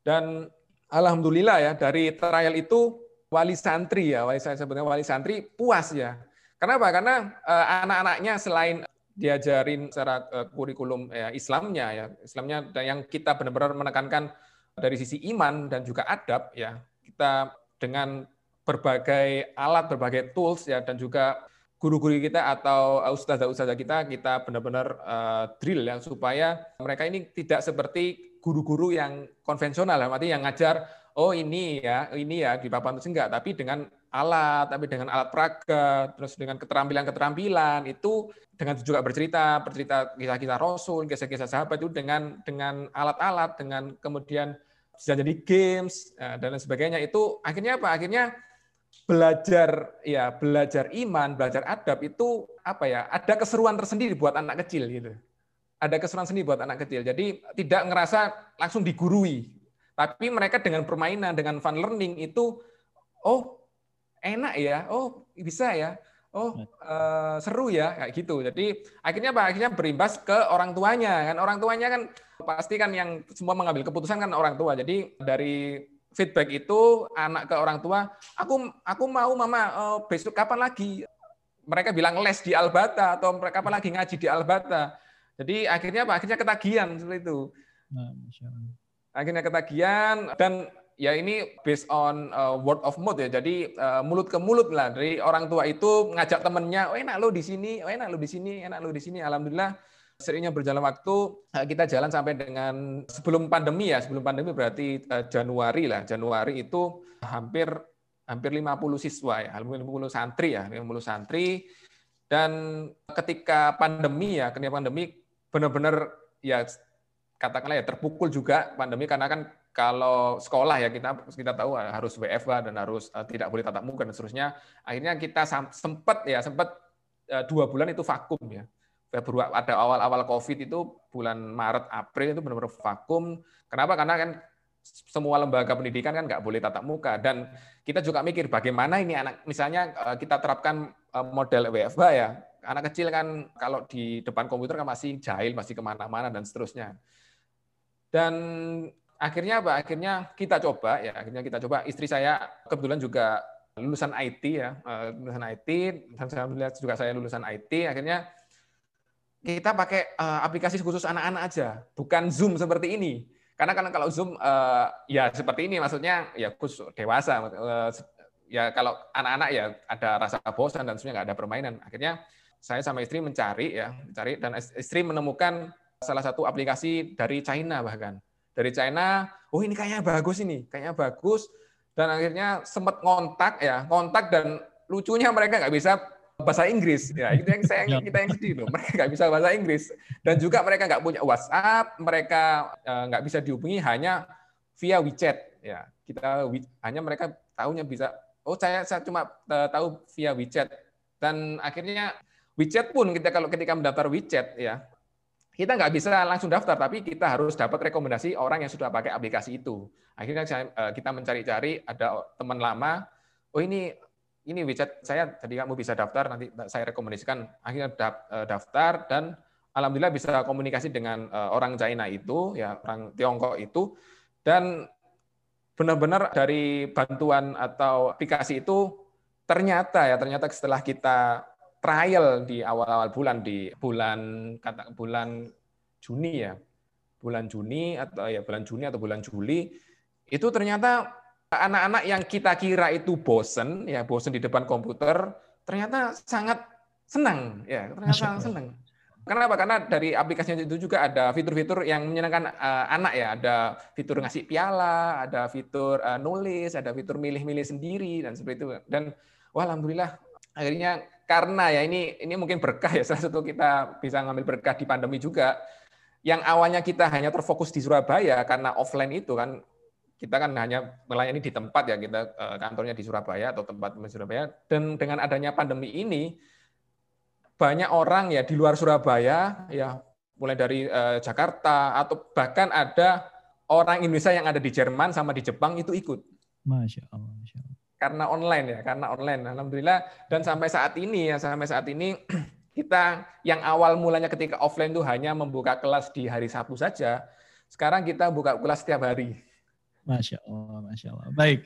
dan alhamdulillah ya dari trial itu wali santri ya, wali saya sebenarnya wali santri puas ya. Kenapa? Karena uh, anak-anaknya selain diajarin secara uh, kurikulum ya, Islamnya ya Islamnya yang kita benar-benar menekankan dari sisi iman dan juga adab ya kita dengan berbagai alat berbagai tools ya dan juga guru-guru kita atau ustazah-ustazah kita kita benar-benar uh, drill ya supaya mereka ini tidak seperti guru-guru yang konvensional ya yang ngajar oh ini ya ini ya di papan itu enggak tapi dengan alat, tapi dengan alat praga, terus dengan keterampilan-keterampilan itu dengan juga bercerita, bercerita kisah-kisah Rasul, kisah-kisah sahabat itu dengan dengan alat-alat, dengan kemudian bisa jadi games eh, dan lain sebagainya itu akhirnya apa? Akhirnya belajar ya belajar iman, belajar adab itu apa ya? Ada keseruan tersendiri buat anak kecil gitu. Ada keseruan sendiri buat anak kecil. Jadi tidak ngerasa langsung digurui, tapi mereka dengan permainan, dengan fun learning itu oh enak ya, oh bisa ya, oh uh, seru ya kayak gitu. Jadi akhirnya apa? Akhirnya berimbas ke orang tuanya kan. Orang tuanya kan pasti kan yang semua mengambil keputusan kan orang tua. Jadi dari feedback itu anak ke orang tua, aku aku mau mama uh, besok kapan lagi? Mereka bilang les di Albata atau mereka kapan lagi ngaji di Albata. Jadi akhirnya apa? Akhirnya ketagihan seperti itu. Nah, akhirnya ketagihan dan ya ini based on uh, word of mouth ya. Jadi uh, mulut ke mulut lah dari orang tua itu ngajak temennya, oh enak lo di sini, oh enak lo di sini, enak lo di sini. Alhamdulillah seringnya berjalan waktu uh, kita jalan sampai dengan sebelum pandemi ya, sebelum pandemi berarti uh, Januari lah. Januari itu hampir hampir 50 siswa ya, 50 santri ya, 50 santri. Dan ketika pandemi ya, ketika pandemi benar-benar ya katakanlah ya terpukul juga pandemi karena kan kalau sekolah ya kita kita tahu harus WFH dan harus uh, tidak boleh tatap muka dan seterusnya. Akhirnya kita sempat ya sempat uh, dua bulan itu vakum ya. Februari ada awal-awal COVID itu bulan Maret April itu benar-benar vakum. Kenapa? Karena kan semua lembaga pendidikan kan nggak boleh tatap muka dan kita juga mikir bagaimana ini anak misalnya kita terapkan model WFH ya anak kecil kan kalau di depan komputer kan masih jahil masih ke mana-mana dan seterusnya dan akhirnya apa? Akhirnya kita coba ya, akhirnya kita coba. Istri saya kebetulan juga lulusan IT ya, eh, lulusan IT saya melihat juga saya lulusan IT. Akhirnya kita pakai eh, aplikasi khusus anak-anak aja, bukan Zoom seperti ini. Karena kan kalau Zoom eh, ya seperti ini maksudnya ya khusus dewasa. Ya kalau anak-anak ya ada rasa bosan dan sebenarnya nggak ada permainan. Akhirnya saya sama istri mencari ya, mencari dan istri menemukan salah satu aplikasi dari China bahkan dari China, oh ini kayaknya bagus ini, kayaknya bagus. Dan akhirnya sempat kontak ya, kontak dan lucunya mereka nggak bisa bahasa Inggris. Ya itu yang saya ya. kita yang sedih loh, mereka nggak bisa bahasa Inggris. Dan juga mereka nggak punya WhatsApp, mereka eh, nggak bisa dihubungi hanya via WeChat. Ya kita hanya mereka tahunya bisa. Oh saya saya cuma eh, tahu via WeChat. Dan akhirnya WeChat pun kita kalau ketika mendaftar WeChat ya kita nggak bisa langsung daftar, tapi kita harus dapat rekomendasi orang yang sudah pakai aplikasi itu. Akhirnya eh, kita mencari-cari, ada teman lama, oh ini ini WeChat saya, jadi kamu bisa daftar, nanti saya rekomendasikan. Akhirnya eh, daftar dan alhamdulillah bisa komunikasi dengan eh, orang China itu, ya orang Tiongkok itu, dan benar-benar dari bantuan atau aplikasi itu ternyata ya ternyata setelah kita trial di awal-awal bulan di bulan kata bulan Juni ya bulan Juni atau ya bulan Juni atau bulan Juli itu ternyata anak-anak yang kita kira itu bosen ya bosen di depan komputer ternyata sangat senang ya ternyata sangat senang Kenapa? Karena dari aplikasinya itu juga ada fitur-fitur yang menyenangkan uh, anak ya. Ada fitur ngasih piala, ada fitur uh, nulis, ada fitur milih-milih sendiri dan seperti itu. Dan wah alhamdulillah akhirnya karena ya ini ini mungkin berkah ya salah satu kita bisa ngambil berkah di pandemi juga yang awalnya kita hanya terfokus di Surabaya karena offline itu kan kita kan hanya melayani di tempat ya kita eh, kantornya di Surabaya atau tempat di Surabaya dan dengan adanya pandemi ini banyak orang ya di luar Surabaya ya mulai dari eh, Jakarta atau bahkan ada orang Indonesia yang ada di Jerman sama di Jepang itu ikut. Masya Allah. Karena online ya, karena online. Alhamdulillah dan sampai saat ini ya, sampai saat ini kita yang awal mulanya ketika offline itu hanya membuka kelas di hari Sabtu saja. Sekarang kita buka kelas setiap hari. Masya Allah, Masya Allah. Baik.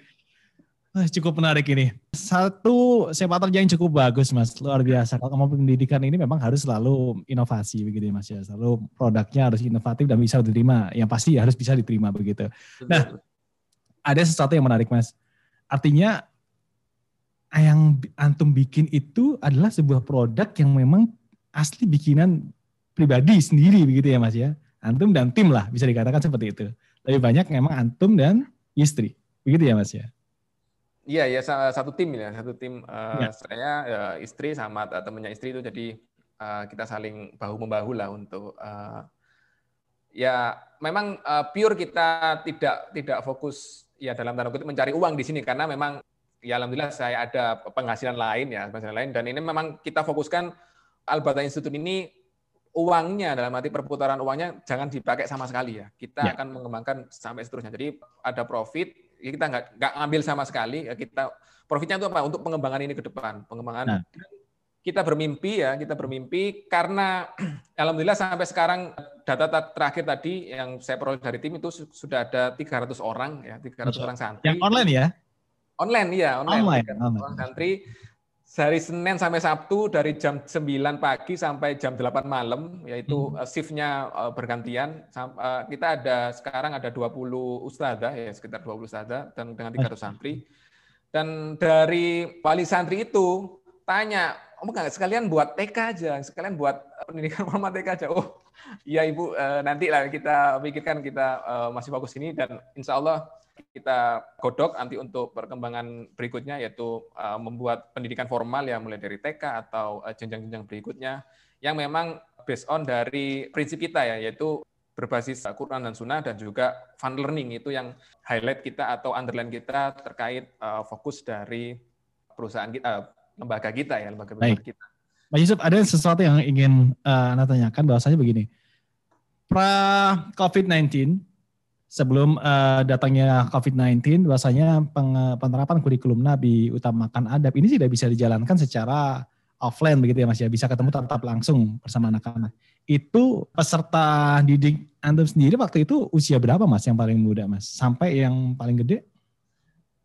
Cukup menarik ini. Satu sepak terjang yang cukup bagus, Mas. Luar biasa. Kalau kamu pendidikan ini memang harus selalu inovasi begitu ya, Mas ya. Selalu produknya harus inovatif dan bisa diterima. Yang pasti harus bisa diterima begitu. Nah, ada sesuatu yang menarik, Mas. Artinya yang antum bikin itu adalah sebuah produk yang memang asli bikinan pribadi sendiri begitu ya, Mas ya. Antum dan tim lah bisa dikatakan seperti itu. Lebih banyak memang antum dan istri. Begitu ya, Mas ya. Iya ya satu tim ya satu tim uh, ya. saya ya, istri sama temennya istri itu jadi uh, kita saling bahu membahu lah untuk uh, ya memang uh, pure kita tidak tidak fokus ya dalam tanda kutip mencari uang di sini karena memang ya alhamdulillah saya ada penghasilan lain ya penghasilan lain. Dan ini memang kita fokuskan Albata Institute ini uangnya dalam arti perputaran uangnya jangan dipakai sama sekali ya. Kita ya. akan mengembangkan sampai seterusnya. Jadi ada profit Ya kita nggak nggak ngambil sama sekali ya kita profitnya itu apa? Untuk pengembangan ini ke depan. Pengembangan nah. kita bermimpi ya kita bermimpi karena alhamdulillah sampai sekarang data terakhir tadi yang saya peroleh dari tim itu sudah ada 300 orang ya 300 orang santri. Yang online ya? Online ya online, online, online. orang santri. Dari Senin sampai Sabtu dari jam 9 pagi sampai jam 8 malam yaitu hmm. Eh, shiftnya eh, bergantian. Eh, kita ada sekarang ada 20 ustadzah ya sekitar 20 ustadzah dan dengan 300 santri. Dan dari wali santri itu tanya oh enggak sekalian buat TK aja sekalian buat pendidikan formal TK aja. Oh iya ibu nanti lah kita pikirkan kita masih fokus ini dan insya Allah kita godok nanti untuk perkembangan berikutnya yaitu uh, membuat pendidikan formal ya mulai dari TK atau jenjang-jenjang berikutnya yang memang based on dari prinsip kita ya yaitu berbasis Quran dan Sunnah dan juga fun learning itu yang highlight kita atau underline kita terkait fokus dari perusahaan kita, lembaga kita ya lembaga Baik. kita. Mas Yusuf, ada sesuatu yang ingin uh, Anda tanyakan bahwasanya begini. Pra COVID-19 sebelum uh, datangnya COVID-19, bahwasanya penerapan kurikulum Nabi utamakan adab ini tidak bisa dijalankan secara offline begitu ya Mas ya, bisa ketemu tatap langsung bersama anak-anak. Itu peserta didik Anda sendiri waktu itu usia berapa Mas yang paling muda Mas? Sampai yang paling gede?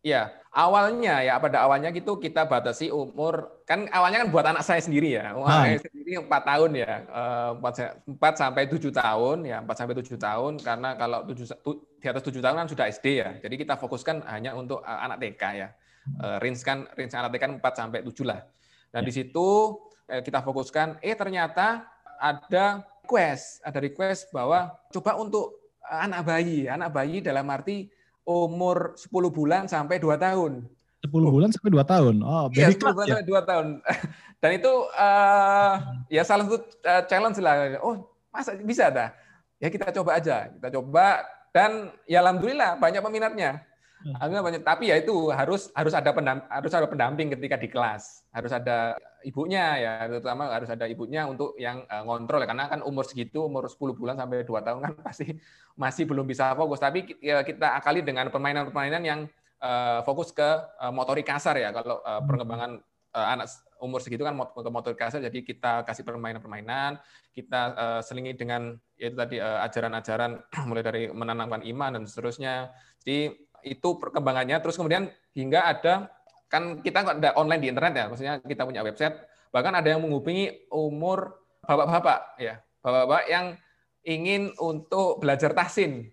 Ya, awalnya ya pada awalnya gitu kita batasi umur kan awalnya kan buat anak saya sendiri ya. Umur ah. saya sendiri empat tahun ya. Eh, empat sampai tujuh tahun ya, empat sampai tujuh tahun karena kalau tujuh di atas tujuh tahun kan sudah SD ya. Jadi kita fokuskan hanya untuk eh, anak TK ya. Uh, range kan range anak TK kan 4 sampai tujuh lah. Dan ya. di situ kita fokuskan eh ternyata ada request, ada request bahwa coba untuk anak bayi, anak bayi dalam arti umur 10 bulan sampai 2 tahun. 10 bulan sampai 2 tahun. Oh, iya, 10 bulan ya? sampai 2 tahun. Dan itu uh, ya salah satu uh, challenge lah. Oh, masa bisa dah? Ya kita coba aja. Kita coba dan ya alhamdulillah banyak peminatnya. Alhamdulillah banyak. Tapi ya itu harus harus ada pendamping, harus ada pendamping ketika di kelas. Harus ada ibunya ya, terutama harus ada ibunya untuk yang uh, ngontrol ya. karena kan umur segitu, umur 10 bulan sampai 2 tahun kan pasti masih belum bisa fokus. Tapi ya, kita akali dengan permainan-permainan yang uh, fokus ke uh, motorik kasar ya. Kalau uh, perkembangan uh, anak umur segitu kan ke motorik kasar, jadi kita kasih permainan-permainan, kita uh, selingi dengan yaitu tadi ajaran-ajaran uh, mulai dari menanamkan iman dan seterusnya. Jadi itu perkembangannya. Terus kemudian hingga ada kan kita ada online di internet ya, maksudnya kita punya website. Bahkan ada yang menghubungi umur bapak-bapak ya, bapak-bapak yang ingin untuk belajar tasin.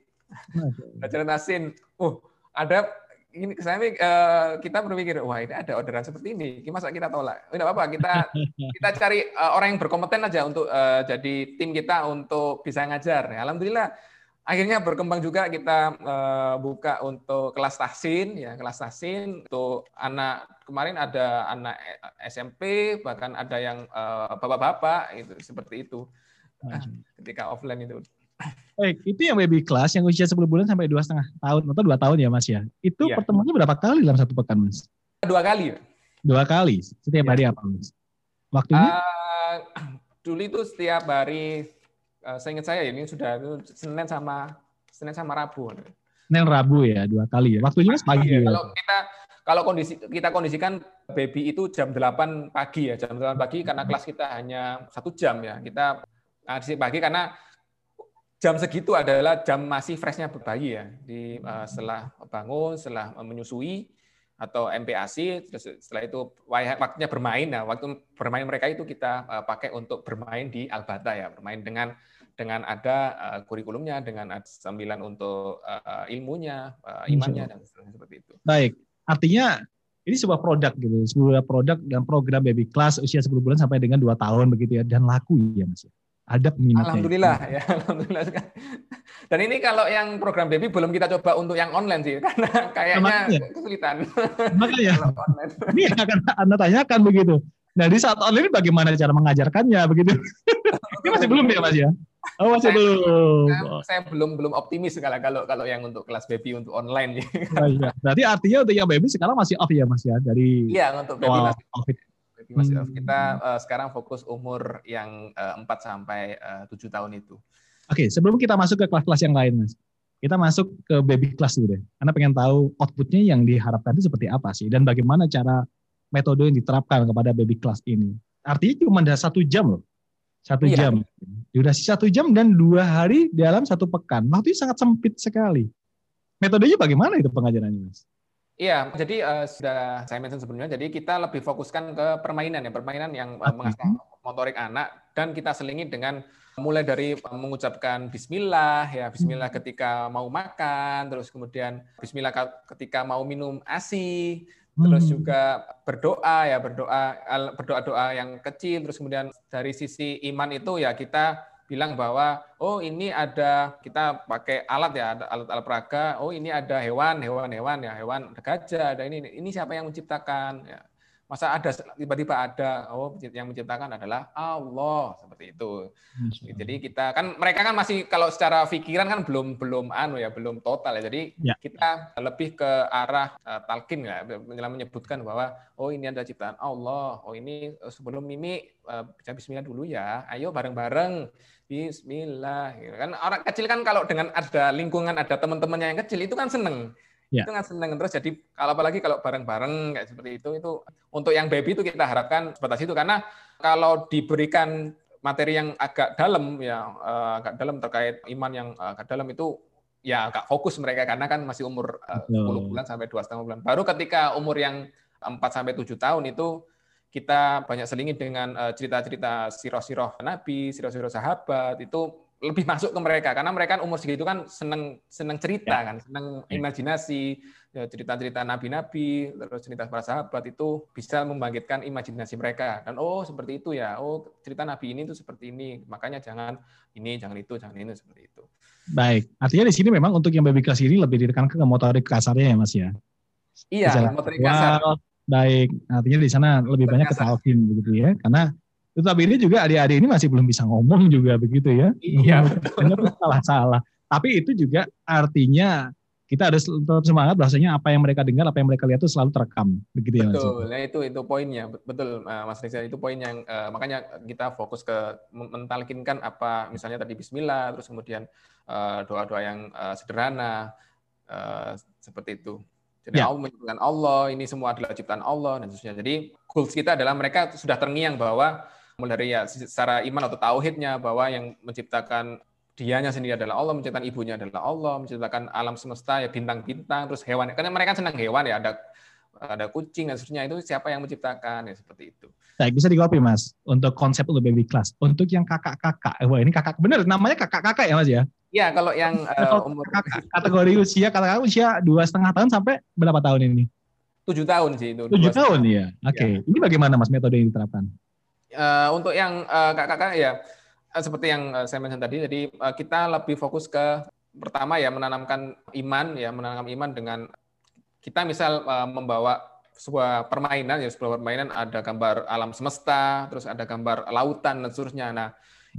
belajar tasin. Oh, ada ini saya uh, kita berpikir wah ini ada orderan seperti ini masa kita tolak tidak apa-apa kita kita cari uh, orang yang berkompeten aja untuk uh, jadi tim kita untuk bisa ngajar alhamdulillah akhirnya berkembang juga kita uh, buka untuk kelas tahsin ya kelas tahsin untuk anak kemarin ada anak SMP bahkan ada yang uh, bapak-bapak itu seperti itu ketika offline itu Baik, itu yang baby class yang usia 10 bulan sampai dua setengah tahun atau dua tahun ya Mas ya. Itu ya. pertemuannya berapa kali dalam satu pekan Mas? Dua kali. Dua kali. Setiap ya. hari apa Mas? Waktunya? Uh, dulu itu setiap hari saya ingat saya ini sudah Senin sama Senin sama Rabu. Senin Rabu ya dua kali ya. Waktunya pagi. Ya. Kalau kita kalau kondisi kita kondisikan baby itu jam 8 pagi ya jam 8 pagi karena kelas kita hanya satu jam ya kita ngasih pagi karena jam segitu adalah jam masih freshnya bayi ya di uh, setelah bangun setelah menyusui atau terus setelah itu waktunya bermain nah waktu bermain mereka itu kita uh, pakai untuk bermain di Albata ya bermain dengan dengan ada uh, kurikulumnya dengan sembilan untuk uh, ilmunya uh, imannya dan seperti itu baik artinya ini sebuah produk gitu sebuah produk dan program baby class usia 10 bulan sampai dengan dua tahun begitu ya dan laku ya mas ya ada peminatnya. Alhamdulillah ya, alhamdulillah. Dan ini kalau yang program baby belum kita coba untuk yang online sih, karena kayaknya Makanya. kesulitan. Makanya. ini akan anda tanyakan begitu. Nah di saat online ini bagaimana cara mengajarkannya begitu? ini masih belum ya mas ya? Oh masih saya, belum. Saya, saya belum belum optimis kalau kalau kalau yang untuk kelas baby untuk online. Oh, iya. Berarti artinya untuk yang baby sekarang masih off ya mas ya dari. Iya untuk baby masih off masih hmm. Kita uh, sekarang fokus umur yang uh, eh, 4 sampai uh, 7 tahun itu. Oke, okay, sebelum kita masuk ke kelas-kelas yang lain, Mas. Kita masuk ke baby class dulu deh. Karena pengen tahu outputnya yang diharapkan itu seperti apa sih dan bagaimana cara metode yang diterapkan kepada baby class ini. Artinya cuma ada satu jam loh. Satu iya. jam. Durasi satu jam dan dua hari dalam satu pekan. Waktu itu sangat sempit sekali. Metodenya bagaimana itu pengajarannya, Mas? Iya, jadi uh, sudah saya mention sebelumnya. Jadi kita lebih fokuskan ke permainan ya, permainan yang uh, mengasah motorik anak dan kita selingi dengan mulai dari mengucapkan Bismillah ya, Bismillah hmm. ketika mau makan, terus kemudian Bismillah ketika mau minum asi, terus hmm. juga berdoa ya, berdoa berdoa doa yang kecil, terus kemudian dari sisi iman itu ya kita bilang bahwa oh ini ada kita pakai alat ya ada alat-alat peraga. Oh ini ada hewan hewan hewan ya hewan ada gajah ada ini ini siapa yang menciptakan? Ya masa ada tiba-tiba ada oh yang menciptakan adalah Allah seperti itu. Jadi kita kan mereka kan masih kalau secara pikiran kan belum belum anu ya belum total ya. Jadi ya. kita lebih ke arah uh, talkin ya. Menyebutkan bahwa oh ini ada ciptaan Allah. Oh ini eh, sebelum mimi uh, Bismillah dulu ya. Ayo bareng-bareng. Bismillah. Gitu kan. Orang kecil kan kalau dengan ada lingkungan ada teman-temannya yang kecil itu kan seneng Ya. Itu kan seneng terus jadi kalau apalagi kalau bareng-bareng kayak seperti itu itu untuk yang baby itu kita harapkan sebatas itu karena kalau diberikan materi yang agak dalam ya uh, agak dalam terkait iman yang agak dalam itu ya agak fokus mereka karena kan masih umur uh, 10 bulan sampai dua setengah bulan. Baru ketika umur yang 4 sampai 7 tahun itu kita banyak selingi dengan cerita-cerita siroh-siroh Nabi, siroh-siroh sahabat itu lebih masuk ke mereka. Karena mereka kan umur segitu kan seneng seneng cerita ya. kan seneng ya. imajinasi ya, cerita-cerita nabi-nabi terus cerita para sahabat itu bisa membangkitkan imajinasi mereka. Dan oh seperti itu ya. Oh cerita nabi ini tuh seperti ini. Makanya jangan ini jangan itu jangan ini seperti itu. Baik. Artinya di sini memang untuk yang baby class ini lebih ditekankan ke motorik kasarnya ya mas ya? Iya motorik kasar. baik. Artinya di sana lebih banyak ketahuan begitu ya. Karena tetapi ini juga adik-adik ini masih belum bisa ngomong juga begitu ya. Iya. Salah-salah. Tapi itu juga artinya kita harus tetap semangat bahasanya apa yang mereka dengar, apa yang mereka lihat itu selalu terekam, begitu ya Mas. Betul, nah itu itu poinnya, betul eh, Mas Rizal itu poin yang uh, makanya kita fokus ke mentalkinkan apa misalnya tadi Bismillah, terus kemudian uh, doa-doa yang uh, sederhana uh, seperti itu. Jadi ya. Allah menyebutkan Allah, ini semua adalah ciptaan Allah dan seterusnya. Jadi goals kita adalah mereka sudah terngiang bahwa mulai dari ya secara iman atau tauhidnya bahwa yang menciptakan dianya sendiri adalah Allah, menciptakan ibunya adalah Allah, menciptakan alam semesta ya bintang-bintang, terus hewan. Karena mereka senang hewan ya, ada ada kucing dan seterusnya itu siapa yang menciptakan ya seperti itu. Nah, bisa dikopi mas untuk konsep untuk baby class. Untuk yang kakak-kakak, wah ini kakak benar namanya kakak-kakak ya mas ya? Iya kalau yang uh, umur kakak, kategori usia kakak usia dua setengah tahun sampai berapa tahun ini? Tujuh tahun sih itu. Tujuh tahun ya. Oke. Okay. Ya. Ini bagaimana mas metode yang diterapkan? Uh, untuk yang uh, kakak-kakak ya uh, seperti yang uh, saya mention tadi, jadi uh, kita lebih fokus ke pertama ya menanamkan iman ya menanamkan iman dengan kita misal uh, membawa sebuah permainan ya sebuah permainan ada gambar alam semesta, terus ada gambar lautan dan seterusnya. Nah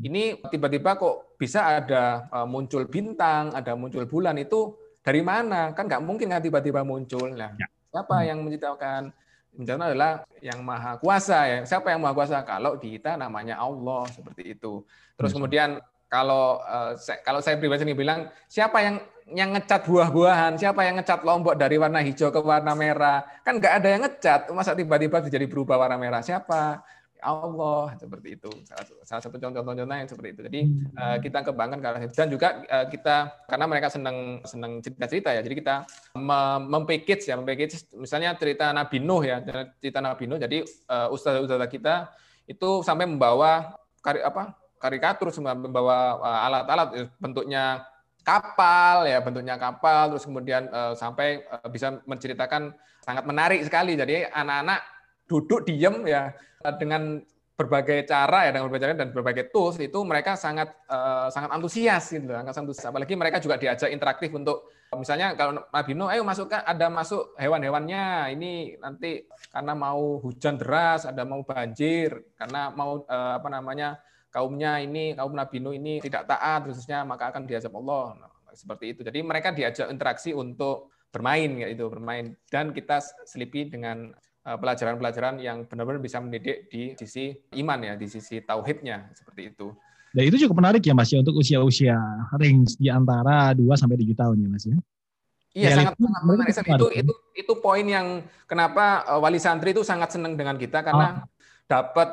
ini tiba-tiba kok bisa ada uh, muncul bintang, ada muncul bulan itu dari mana? Kan nggak mungkin kan tiba-tiba muncul. Nah, ya. siapa yang menciptakan? Bencana adalah yang maha kuasa ya. Siapa yang maha kuasa? Kalau di kita namanya Allah seperti itu. Terus kemudian kalau uh, kalau saya pribadi ini bilang siapa yang yang ngecat buah-buahan, siapa yang ngecat lombok dari warna hijau ke warna merah? Kan nggak ada yang ngecat, masa tiba-tiba jadi berubah warna merah? Siapa? Allah seperti itu. Salah, salah satu contoh-contohnya yang seperti itu. Jadi uh, kita kembangkan ke arah dan juga uh, kita karena mereka senang senang cerita-cerita ya. Jadi kita mempackage ya mempackage. Misalnya cerita Nabi Nuh ya cerita Nabi Nuh. Jadi uh, ustadz-ustadz kita itu sampai membawa kari, apa karikatur membawa alat-alat. Bentuknya kapal ya bentuknya kapal. Terus kemudian uh, sampai uh, bisa menceritakan sangat menarik sekali. Jadi anak-anak duduk diem ya dengan berbagai cara ya dengan berbagai cara dan berbagai tools itu mereka sangat uh, sangat antusias gitu sangat antusias. Apalagi mereka juga diajak interaktif untuk misalnya kalau Nabi Nuh ayo masukkan ada masuk hewan-hewannya ini nanti karena mau hujan deras ada mau banjir karena mau uh, apa namanya kaumnya ini kaum Nabi Nuh ini tidak taat khususnya maka akan diajak Allah. Nah, seperti itu. Jadi mereka diajak interaksi untuk bermain ya itu bermain. Dan kita selipi dengan Eh, pelajaran-pelajaran yang benar-benar bisa mendidik di sisi iman ya, di sisi tauhidnya seperti itu. Dan itu cukup menarik ya Mas ya untuk usia-usia range di antara 2 sampai 7 tahun ya Mas ya. Iya ya, sangat, sangat menarik. Itu, itu itu itu poin yang kenapa eh, wali santri itu sangat senang dengan kita karena oh. dapat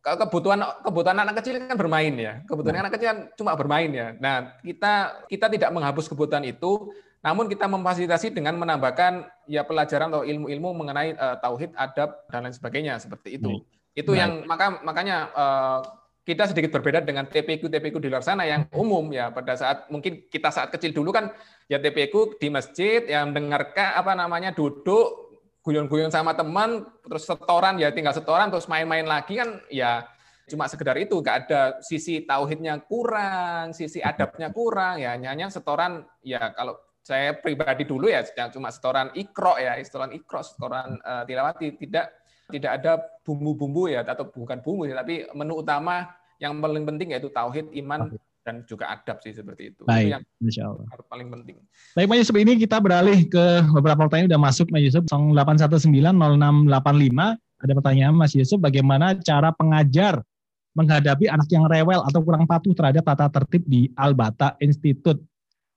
kebutuhan kebutuhan anak kecil kan bermain ya. Kebutuhan nah. anak kecil kan cuma bermain ya. Nah, kita kita tidak menghapus kebutuhan itu, namun kita memfasilitasi dengan menambahkan ya pelajaran atau ilmu-ilmu mengenai uh, tauhid, adab dan lain sebagainya seperti itu. Baik. Itu Baik. yang maka makanya uh, kita sedikit berbeda dengan TPQ TPQ di luar sana yang umum ya pada saat mungkin kita saat kecil dulu kan ya TPQ di masjid yang mendengarkan apa namanya duduk guyon-guyon sama teman terus setoran ya tinggal setoran terus main-main lagi kan ya cuma sekedar itu nggak ada sisi tauhidnya kurang sisi adabnya kurang ya hanya setoran ya kalau saya pribadi dulu ya cuma setoran ikro ya, setoran ikro, setoran uh, tilawati, tidak tidak ada bumbu-bumbu ya atau bukan bumbu ya, tapi menu utama yang paling penting yaitu tauhid, iman dan juga adab sih seperti itu. Baik, itu yang Insya Allah. paling penting. Baik, Mas Yusuf, ini kita beralih ke beberapa pertanyaan sudah masuk Mas Yusuf 08190685. Ada pertanyaan Mas Yusuf, bagaimana cara pengajar menghadapi anak yang rewel atau kurang patuh terhadap tata tertib di Albata Institute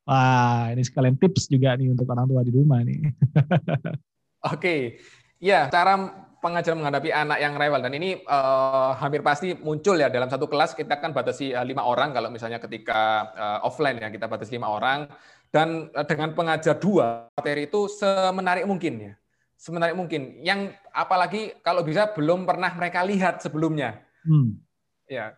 Wah, ini sekalian tips juga nih untuk orang tua di rumah nih. Oke, ya cara pengajar menghadapi anak yang rewel dan ini uh, hampir pasti muncul ya dalam satu kelas kita kan batasi uh, lima orang kalau misalnya ketika uh, offline ya kita batasi lima orang. Dan uh, dengan pengajar dua materi itu semenarik mungkin ya. Semenarik mungkin. Yang apalagi kalau bisa belum pernah mereka lihat sebelumnya. Hmm. ya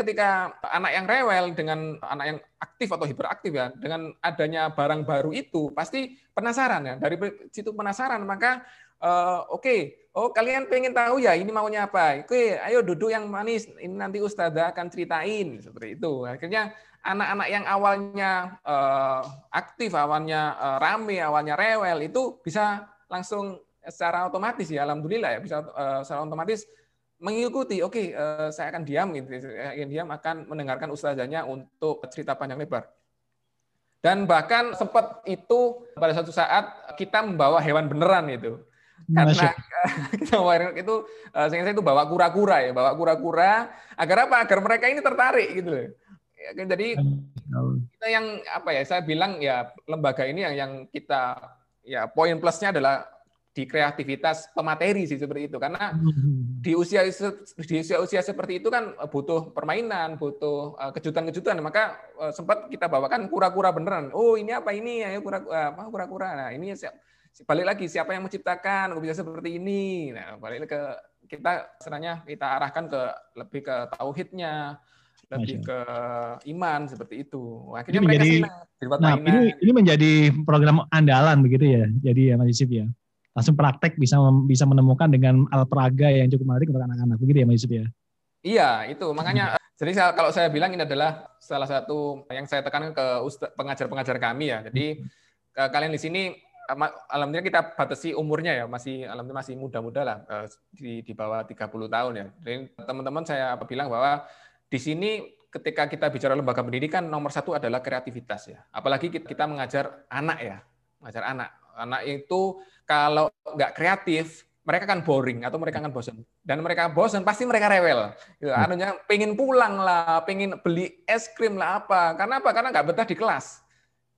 ketika anak yang rewel dengan anak yang aktif atau hiperaktif ya dengan adanya barang baru itu pasti penasaran ya dari situ penasaran maka uh, oke okay. oh kalian pengen tahu ya ini maunya apa oke okay, ayo duduk yang manis ini nanti ustazah akan ceritain seperti itu akhirnya anak-anak yang awalnya uh, aktif awalnya uh, rame awalnya rewel itu bisa langsung secara otomatis ya alhamdulillah ya bisa uh, secara otomatis mengikuti, oke, okay, uh, eh, saya akan diam gitu, saya akan diam akan mendengarkan ustazahnya untuk cerita panjang lebar. Dan bahkan sempat itu pada suatu saat kita membawa hewan beneran itu. Karena kita itu uh, saya itu bawa kura-kura ya, bawa kura-kura agar apa? Agar mereka ini tertarik gitu loh. Ya, kan, jadi kita yang apa ya? Saya bilang ya lembaga ini yang yang kita ya poin plusnya adalah di kreativitas pemateri sih seperti itu. Karena hmm. di usia di usia usia seperti itu kan butuh permainan butuh eh, kejutan-kejutan. Maka eh, sempat kita bawakan kura-kura beneran. Oh ini apa ini? Ya kura apa kura-kura. Nah ini siap balik lagi siapa yang menciptakan? Bisa seperti ini? Nah balik ke kita sebenarnya kita arahkan ke lebih ke tauhidnya lebih ke iman seperti itu. Akhirnya ini menjadi, mereka senang nah, ini, ini menjadi program andalan begitu ya jadi ya Mas Yusuf ya langsung praktek bisa bisa menemukan dengan alpraga yang cukup menarik untuk anak-anak. Begitu ya Mas Yusuf ya? Iya itu. Makanya jadi kalau saya bilang ini adalah salah satu yang saya tekankan ke pengajar-pengajar kami ya. Jadi hmm. kalian di sini alhamdulillah kita batasi umurnya ya. Masih alhamdulillah masih muda-muda lah eh, di di bawah 30 tahun ya. Jadi teman-teman saya bilang bahwa di sini ketika kita bicara lembaga pendidikan nomor satu adalah kreativitas ya. Apalagi kita mengajar anak ya. Mengajar anak. Anak itu kalau nggak kreatif, mereka kan boring atau mereka kan bosan. Dan mereka bosan, pasti mereka rewel. Gitu. Hmm. Anunya pengen pulang lah, pengen beli es krim lah apa. Karena apa? Karena nggak betah di kelas.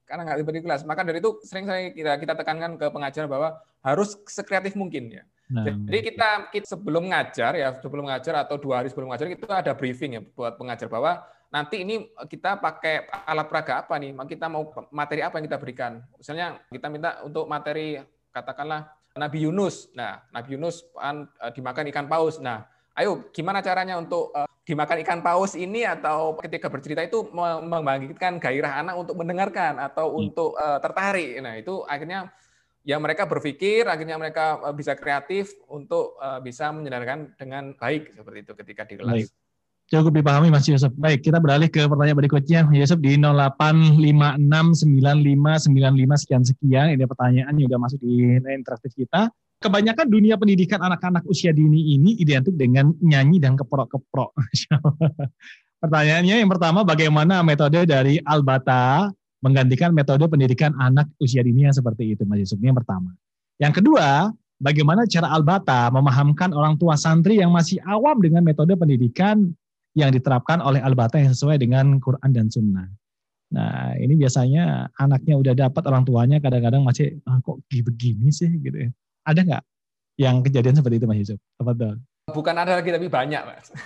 Karena nggak betah di kelas. Maka dari itu sering saya kita, kita tekankan ke pengajar bahwa harus sekreatif mungkin ya. Nah. Jadi kita, kita sebelum ngajar ya, sebelum ngajar atau dua hari sebelum ngajar itu ada briefing ya buat pengajar bahwa nanti ini kita pakai alat peraga apa nih? Kita mau materi apa yang kita berikan? Misalnya kita minta untuk materi katakanlah Nabi Yunus. Nah, Nabi Yunus kan dimakan ikan paus. Nah, ayo gimana caranya untuk uh, dimakan ikan paus ini atau ketika bercerita itu membangkitkan gairah anak untuk mendengarkan atau hmm. untuk uh, tertarik. Nah, itu akhirnya ya mereka berpikir akhirnya mereka eh, bisa kreatif untuk bisa menyedarkan dengan baik seperti itu ketika di kelas. Baik. Cukup dipahami Mas Yusuf. Baik, kita beralih ke pertanyaan berikutnya. Yusuf di 08569595 sekian sekian. Ini pertanyaan juga masuk di interaktif kita. Kebanyakan dunia pendidikan anak-anak usia dini ini identik dengan nyanyi dan keprok-keprok. Pertanyaannya yang pertama, bagaimana metode dari Albata menggantikan metode pendidikan anak usia dini yang seperti itu, Mas Yusuf. Ini yang pertama. Yang kedua, bagaimana cara Albata memahamkan orang tua santri yang masih awam dengan metode pendidikan yang diterapkan oleh Albata yang sesuai dengan Quran dan Sunnah. Nah, ini biasanya anaknya udah dapat orang tuanya kadang-kadang masih ah, kok begini sih gitu ya. Ada nggak yang kejadian seperti itu Mas Yusuf? Apa Bukan ada lagi tapi banyak, Mas.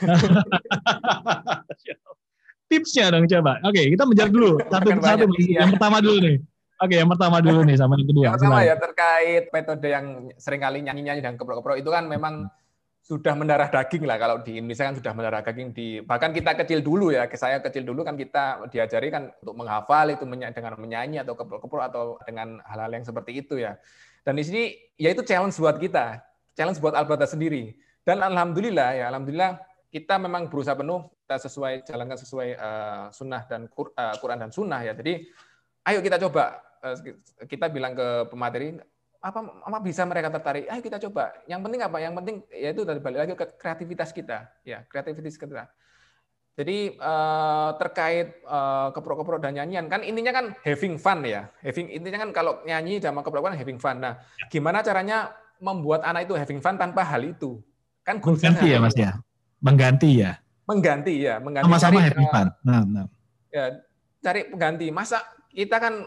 tipsnya dong coba. Oke, kita menjawab dulu satu satu. Ya. Yang pertama dulu nih. Oke, yang pertama dulu nih sama yang kedua. Yang pertama ya terkait metode yang sering kali nyanyi-nyanyi dan keprok-keprok itu kan memang sudah mendarah daging lah kalau di Indonesia kan sudah mendarah daging di bahkan kita kecil dulu ya saya kecil dulu kan kita diajari kan untuk menghafal itu dengan menyanyi atau keprok-keprok atau dengan hal-hal yang seperti itu ya dan di sini ya itu challenge buat kita challenge buat Albata sendiri dan alhamdulillah ya alhamdulillah kita memang berusaha penuh kita sesuai jalankan sesuai uh, sunnah dan uh, Quran dan sunnah ya. Jadi ayo kita coba uh, kita bilang ke pemateri apa apa bisa mereka tertarik? Ayo kita coba. Yang penting apa? Yang penting yaitu tadi balik lagi ke kreativitas kita ya kreativitas kita. Jadi uh, terkait uh, keprok-keprok dan nyanyian kan intinya kan having fun ya. Having intinya kan kalau nyanyi sama keprok kan having fun. Nah, gimana caranya membuat anak itu having fun tanpa hal itu? Kan ganti ya Mas ya. Mengganti ya mengganti ya, mengganti sama-sama happy fun. Nah, nah. Ya, cari pengganti. Masa kita kan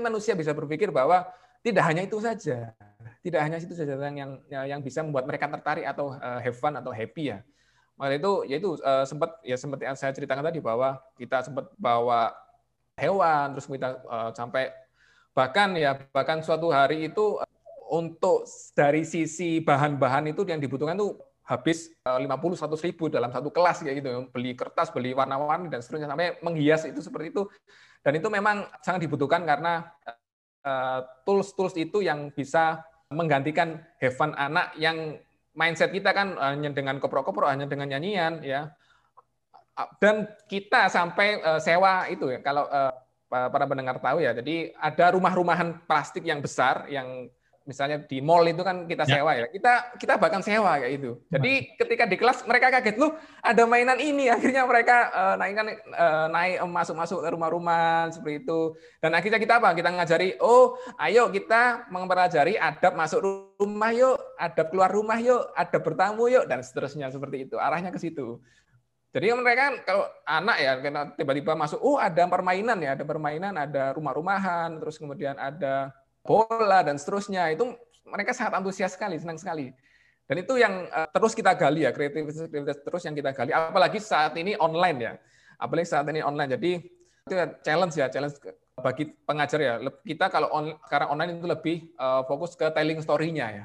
manusia bisa berpikir bahwa tidak hanya itu saja. Tidak hanya itu saja yang yang, bisa membuat mereka tertarik atau uh, have fun atau happy ya. Maka itu yaitu uh, sempat ya sempat yang saya ceritakan tadi bahwa kita sempat bawa hewan terus kita uh, sampai bahkan ya bahkan suatu hari itu untuk dari sisi bahan-bahan itu yang dibutuhkan itu habis 50 eh, 100 ribu dalam satu kelas kayak gitu beli kertas beli warna-warni dan seterusnya sampai menghias itu seperti itu dan itu memang sangat dibutuhkan karena eh, tools-tools itu yang bisa menggantikan have fun anak yang mindset kita kan hanya dengan koprok-koprok hanya dengan nyanyian ya. Dan kita sampai eh, sewa itu ya. Kalau para pendengar tahu ya jadi ada rumah-rumahan plastik yang besar yang misalnya di mall itu kan kita ya. sewa ya. Kita kita bahkan sewa kayak itu. Jadi ketika di kelas mereka kaget lu ada mainan ini akhirnya mereka uh, naikkan uh, naik uh, masuk-masuk ke rumah-rumah seperti itu. Dan akhirnya kita apa? Kita ngajari, "Oh, ayo kita mempelajari adab masuk rumah yuk, adab keluar rumah yuk, adab bertamu yuk dan seterusnya seperti itu. Arahnya ke situ. Jadi mereka kan kalau anak ya tiba-tiba masuk, oh ada permainan ya, ada permainan, ada rumah-rumahan, terus kemudian ada bola dan seterusnya itu mereka sangat antusias sekali, senang sekali. Dan itu yang uh, terus kita gali ya, kreativitas, kreativitas terus yang kita gali. Apalagi saat ini online ya, apalagi saat ini online. Jadi itu ya challenge ya, challenge bagi pengajar ya. Kita kalau on, sekarang online itu lebih uh, fokus ke telling story-nya ya.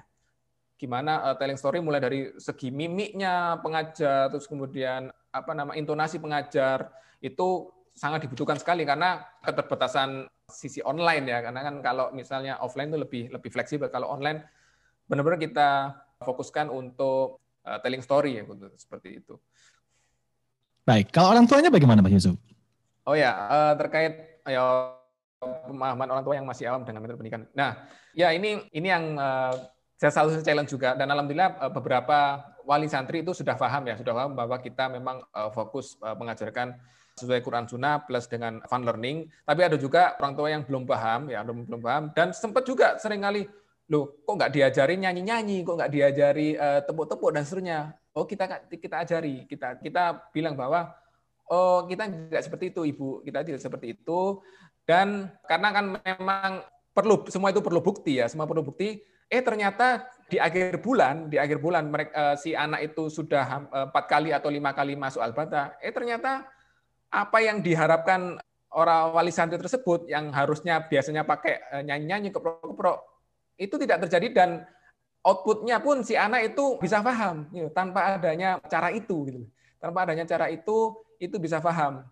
Gimana uh, telling story mulai dari segi mimiknya pengajar, terus kemudian apa nama intonasi pengajar itu sangat dibutuhkan sekali karena keterbatasan sisi online ya karena kan kalau misalnya offline itu lebih lebih fleksibel kalau online benar-benar kita fokuskan untuk uh, telling story ya seperti itu. Baik, kalau orang tuanya bagaimana Pak Yusuf? Oh ya, uh, terkait ya pemahaman orang tua yang masih awam dengan metode pendidikan. Nah, ya ini ini yang uh, saya selalu challenge juga dan alhamdulillah uh, beberapa wali santri itu sudah paham ya, sudah paham bahwa kita memang uh, fokus uh, mengajarkan sesuai Quran Sunnah plus dengan fun learning. Tapi ada juga orang tua yang belum paham, ya belum belum paham dan sempat juga sering kali loh kok nggak diajari nyanyi-nyanyi, kok nggak diajari uh, tepuk-tepuk dan seterusnya. Oh kita kita ajari, kita kita bilang bahwa oh kita tidak seperti itu ibu, kita tidak seperti itu dan karena kan memang perlu semua itu perlu bukti ya, semua perlu bukti Eh ternyata di akhir bulan, di akhir bulan mereka si anak itu sudah empat kali atau lima kali masuk al-bata. Eh ternyata apa yang diharapkan orang wali santri tersebut yang harusnya biasanya pakai nyanyi-nyanyi keprok-keprok itu tidak terjadi dan outputnya pun si anak itu bisa paham gitu, tanpa adanya cara itu gitu. Tanpa adanya cara itu itu bisa paham.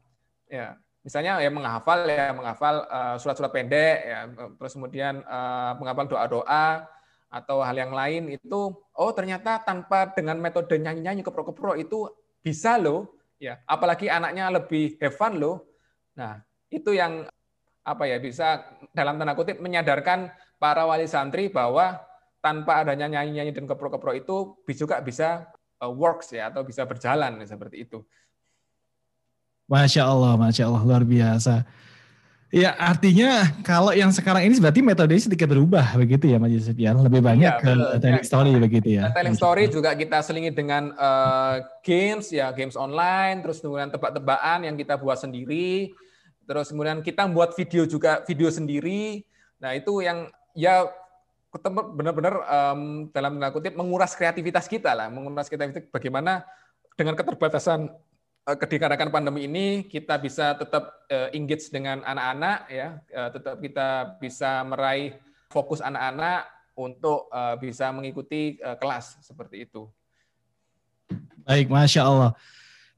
Ya, misalnya ya menghafal ya menghafal uh, surat-surat pendek ya terus kemudian uh, menghafal doa-doa atau hal yang lain itu oh ternyata tanpa dengan metode nyanyi-nyanyi kepro-kepro itu bisa loh ya apalagi anaknya lebih have fun loh. Nah, itu yang apa ya bisa dalam tanda kutip menyadarkan para wali santri bahwa tanpa adanya nyanyi-nyanyi dan kepro-kepro itu juga bisa uh, works ya atau bisa berjalan seperti itu. Masya Allah, Masya Allah, luar biasa. Ya artinya kalau yang sekarang ini berarti metodenya sedikit berubah begitu ya Mas Yusuf ya lebih banyak ya, ke telling story ya, begitu ya. Telling story juga kita selingi dengan uh, games ya games online terus kemudian tebak-tebakan yang kita buat sendiri terus kemudian kita buat video juga video sendiri. Nah itu yang ya benar-benar um, dalam tanda kutip menguras kreativitas kita lah, menguras kreativitas bagaimana dengan keterbatasan uh, kedikarenakan pandemi ini kita bisa tetap uh, engage dengan anak-anak ya, uh, tetap kita bisa meraih fokus anak-anak untuk uh, bisa mengikuti uh, kelas seperti itu. Baik, masya Allah.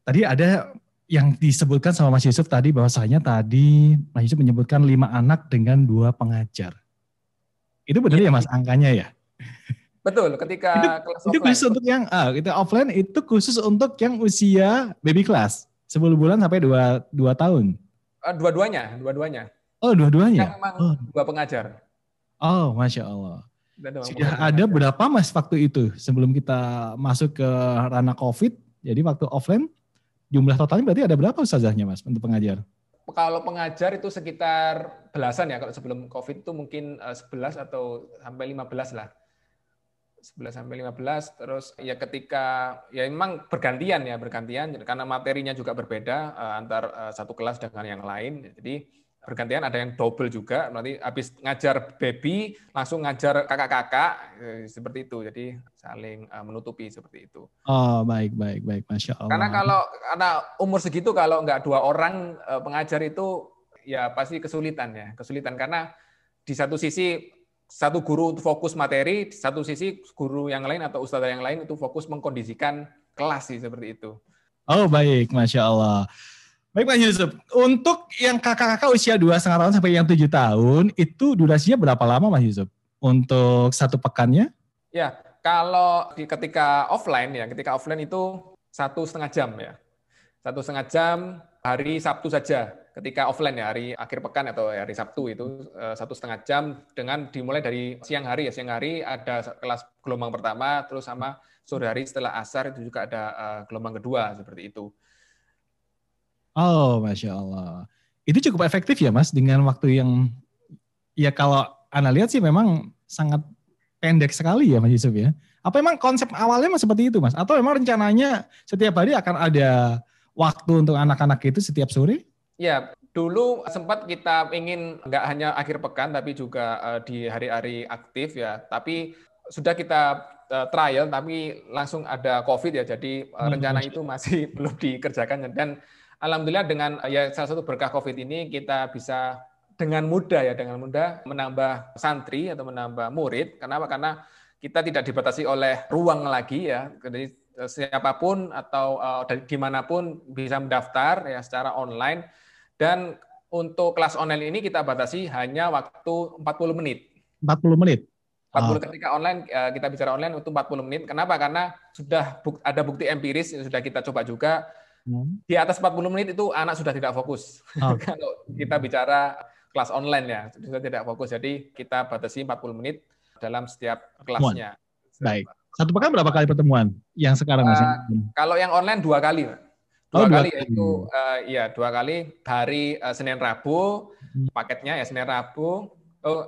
Tadi ada yang disebutkan sama Mas Yusuf tadi bahwasanya tadi Mas Yusuf menyebutkan lima anak dengan dua pengajar. Itu benar ya, ya Mas angkanya ya? Betul, ketika itu, kelas itu khusus untuk yang ah, itu offline itu khusus untuk yang usia baby class 10 bulan sampai 2 2 tahun. Uh, dua-duanya, dua-duanya. Oh, dua-duanya. memang oh. dua pengajar. Oh, Masya Allah. Sudah ada berapa Mas waktu itu sebelum kita masuk ke ranah COVID? Jadi waktu offline jumlah totalnya berarti ada berapa ustazahnya Mas untuk pengajar? kalau pengajar itu sekitar belasan ya kalau sebelum COVID itu mungkin 11 eh, atau sampai 15 lah. 11 sampai 15 terus ya ketika ya memang bergantian ya bergantian karena materinya juga berbeda eh, antar eh, satu kelas dengan yang lain. Jadi bergantian ada yang double juga nanti habis ngajar baby langsung ngajar kakak-kakak eh, seperti itu. Jadi saling menutupi seperti itu. Oh baik baik baik. Masya Allah. Karena kalau karena umur segitu kalau nggak dua orang pengajar itu ya pasti kesulitan ya kesulitan. Karena di satu sisi satu guru untuk fokus materi satu sisi guru yang lain atau ustadz yang lain itu fokus mengkondisikan kelas sih seperti itu oh baik masya Allah Baik Pak Yusuf, untuk yang kakak-kakak usia dua setengah tahun sampai yang tujuh tahun, itu durasinya berapa lama Mas Yusuf? Untuk satu pekannya? Ya, kalau di ketika offline ya, ketika offline itu satu setengah jam ya. Satu setengah jam hari Sabtu saja. Ketika offline ya, hari akhir pekan atau hari Sabtu itu eh, satu setengah jam dengan dimulai dari siang hari ya. Siang hari ada kelas gelombang pertama, terus sama sore hari setelah asar itu juga ada eh, gelombang kedua seperti itu. Oh, masya Allah. Itu cukup efektif ya, Mas, dengan waktu yang ya kalau anda lihat sih memang sangat pendek sekali ya, Mas Yusuf ya. Apa memang konsep awalnya mas seperti itu, Mas? Atau memang rencananya setiap hari akan ada waktu untuk anak-anak itu setiap sore? Ya, dulu sempat kita ingin nggak hanya akhir pekan tapi juga uh, di hari-hari aktif ya. Tapi sudah kita uh, trial tapi langsung ada COVID ya. Jadi uh, rencana itu masih belum dikerjakan dan alhamdulillah dengan ya salah satu berkah COVID ini kita bisa dengan mudah ya dengan mudah menambah santri atau menambah murid. Kenapa? Karena kita tidak dibatasi oleh ruang lagi ya. Jadi eh, siapa pun atau uh, dari di mana pun bisa mendaftar ya secara online. Dan untuk kelas online ini kita batasi hanya waktu 40 menit. 40 menit. 40 oh. ketika online eh, kita bicara online untuk 40 menit. Kenapa? Karena sudah ada bukti empiris yang sudah kita coba juga di atas 40 menit itu anak sudah tidak fokus. Oh. Kalau kita bicara kelas online ya, sudah tidak fokus. Jadi kita batasi 40 menit dalam setiap kelasnya. Baik. Satu pekan berapa kali pertemuan yang sekarang uh, masih? Kalau yang online dua kali. Dua, oh, kali, dua kali itu uh, ya dua kali hari uh, Senin Rabu hmm. paketnya ya Senin Rabu oh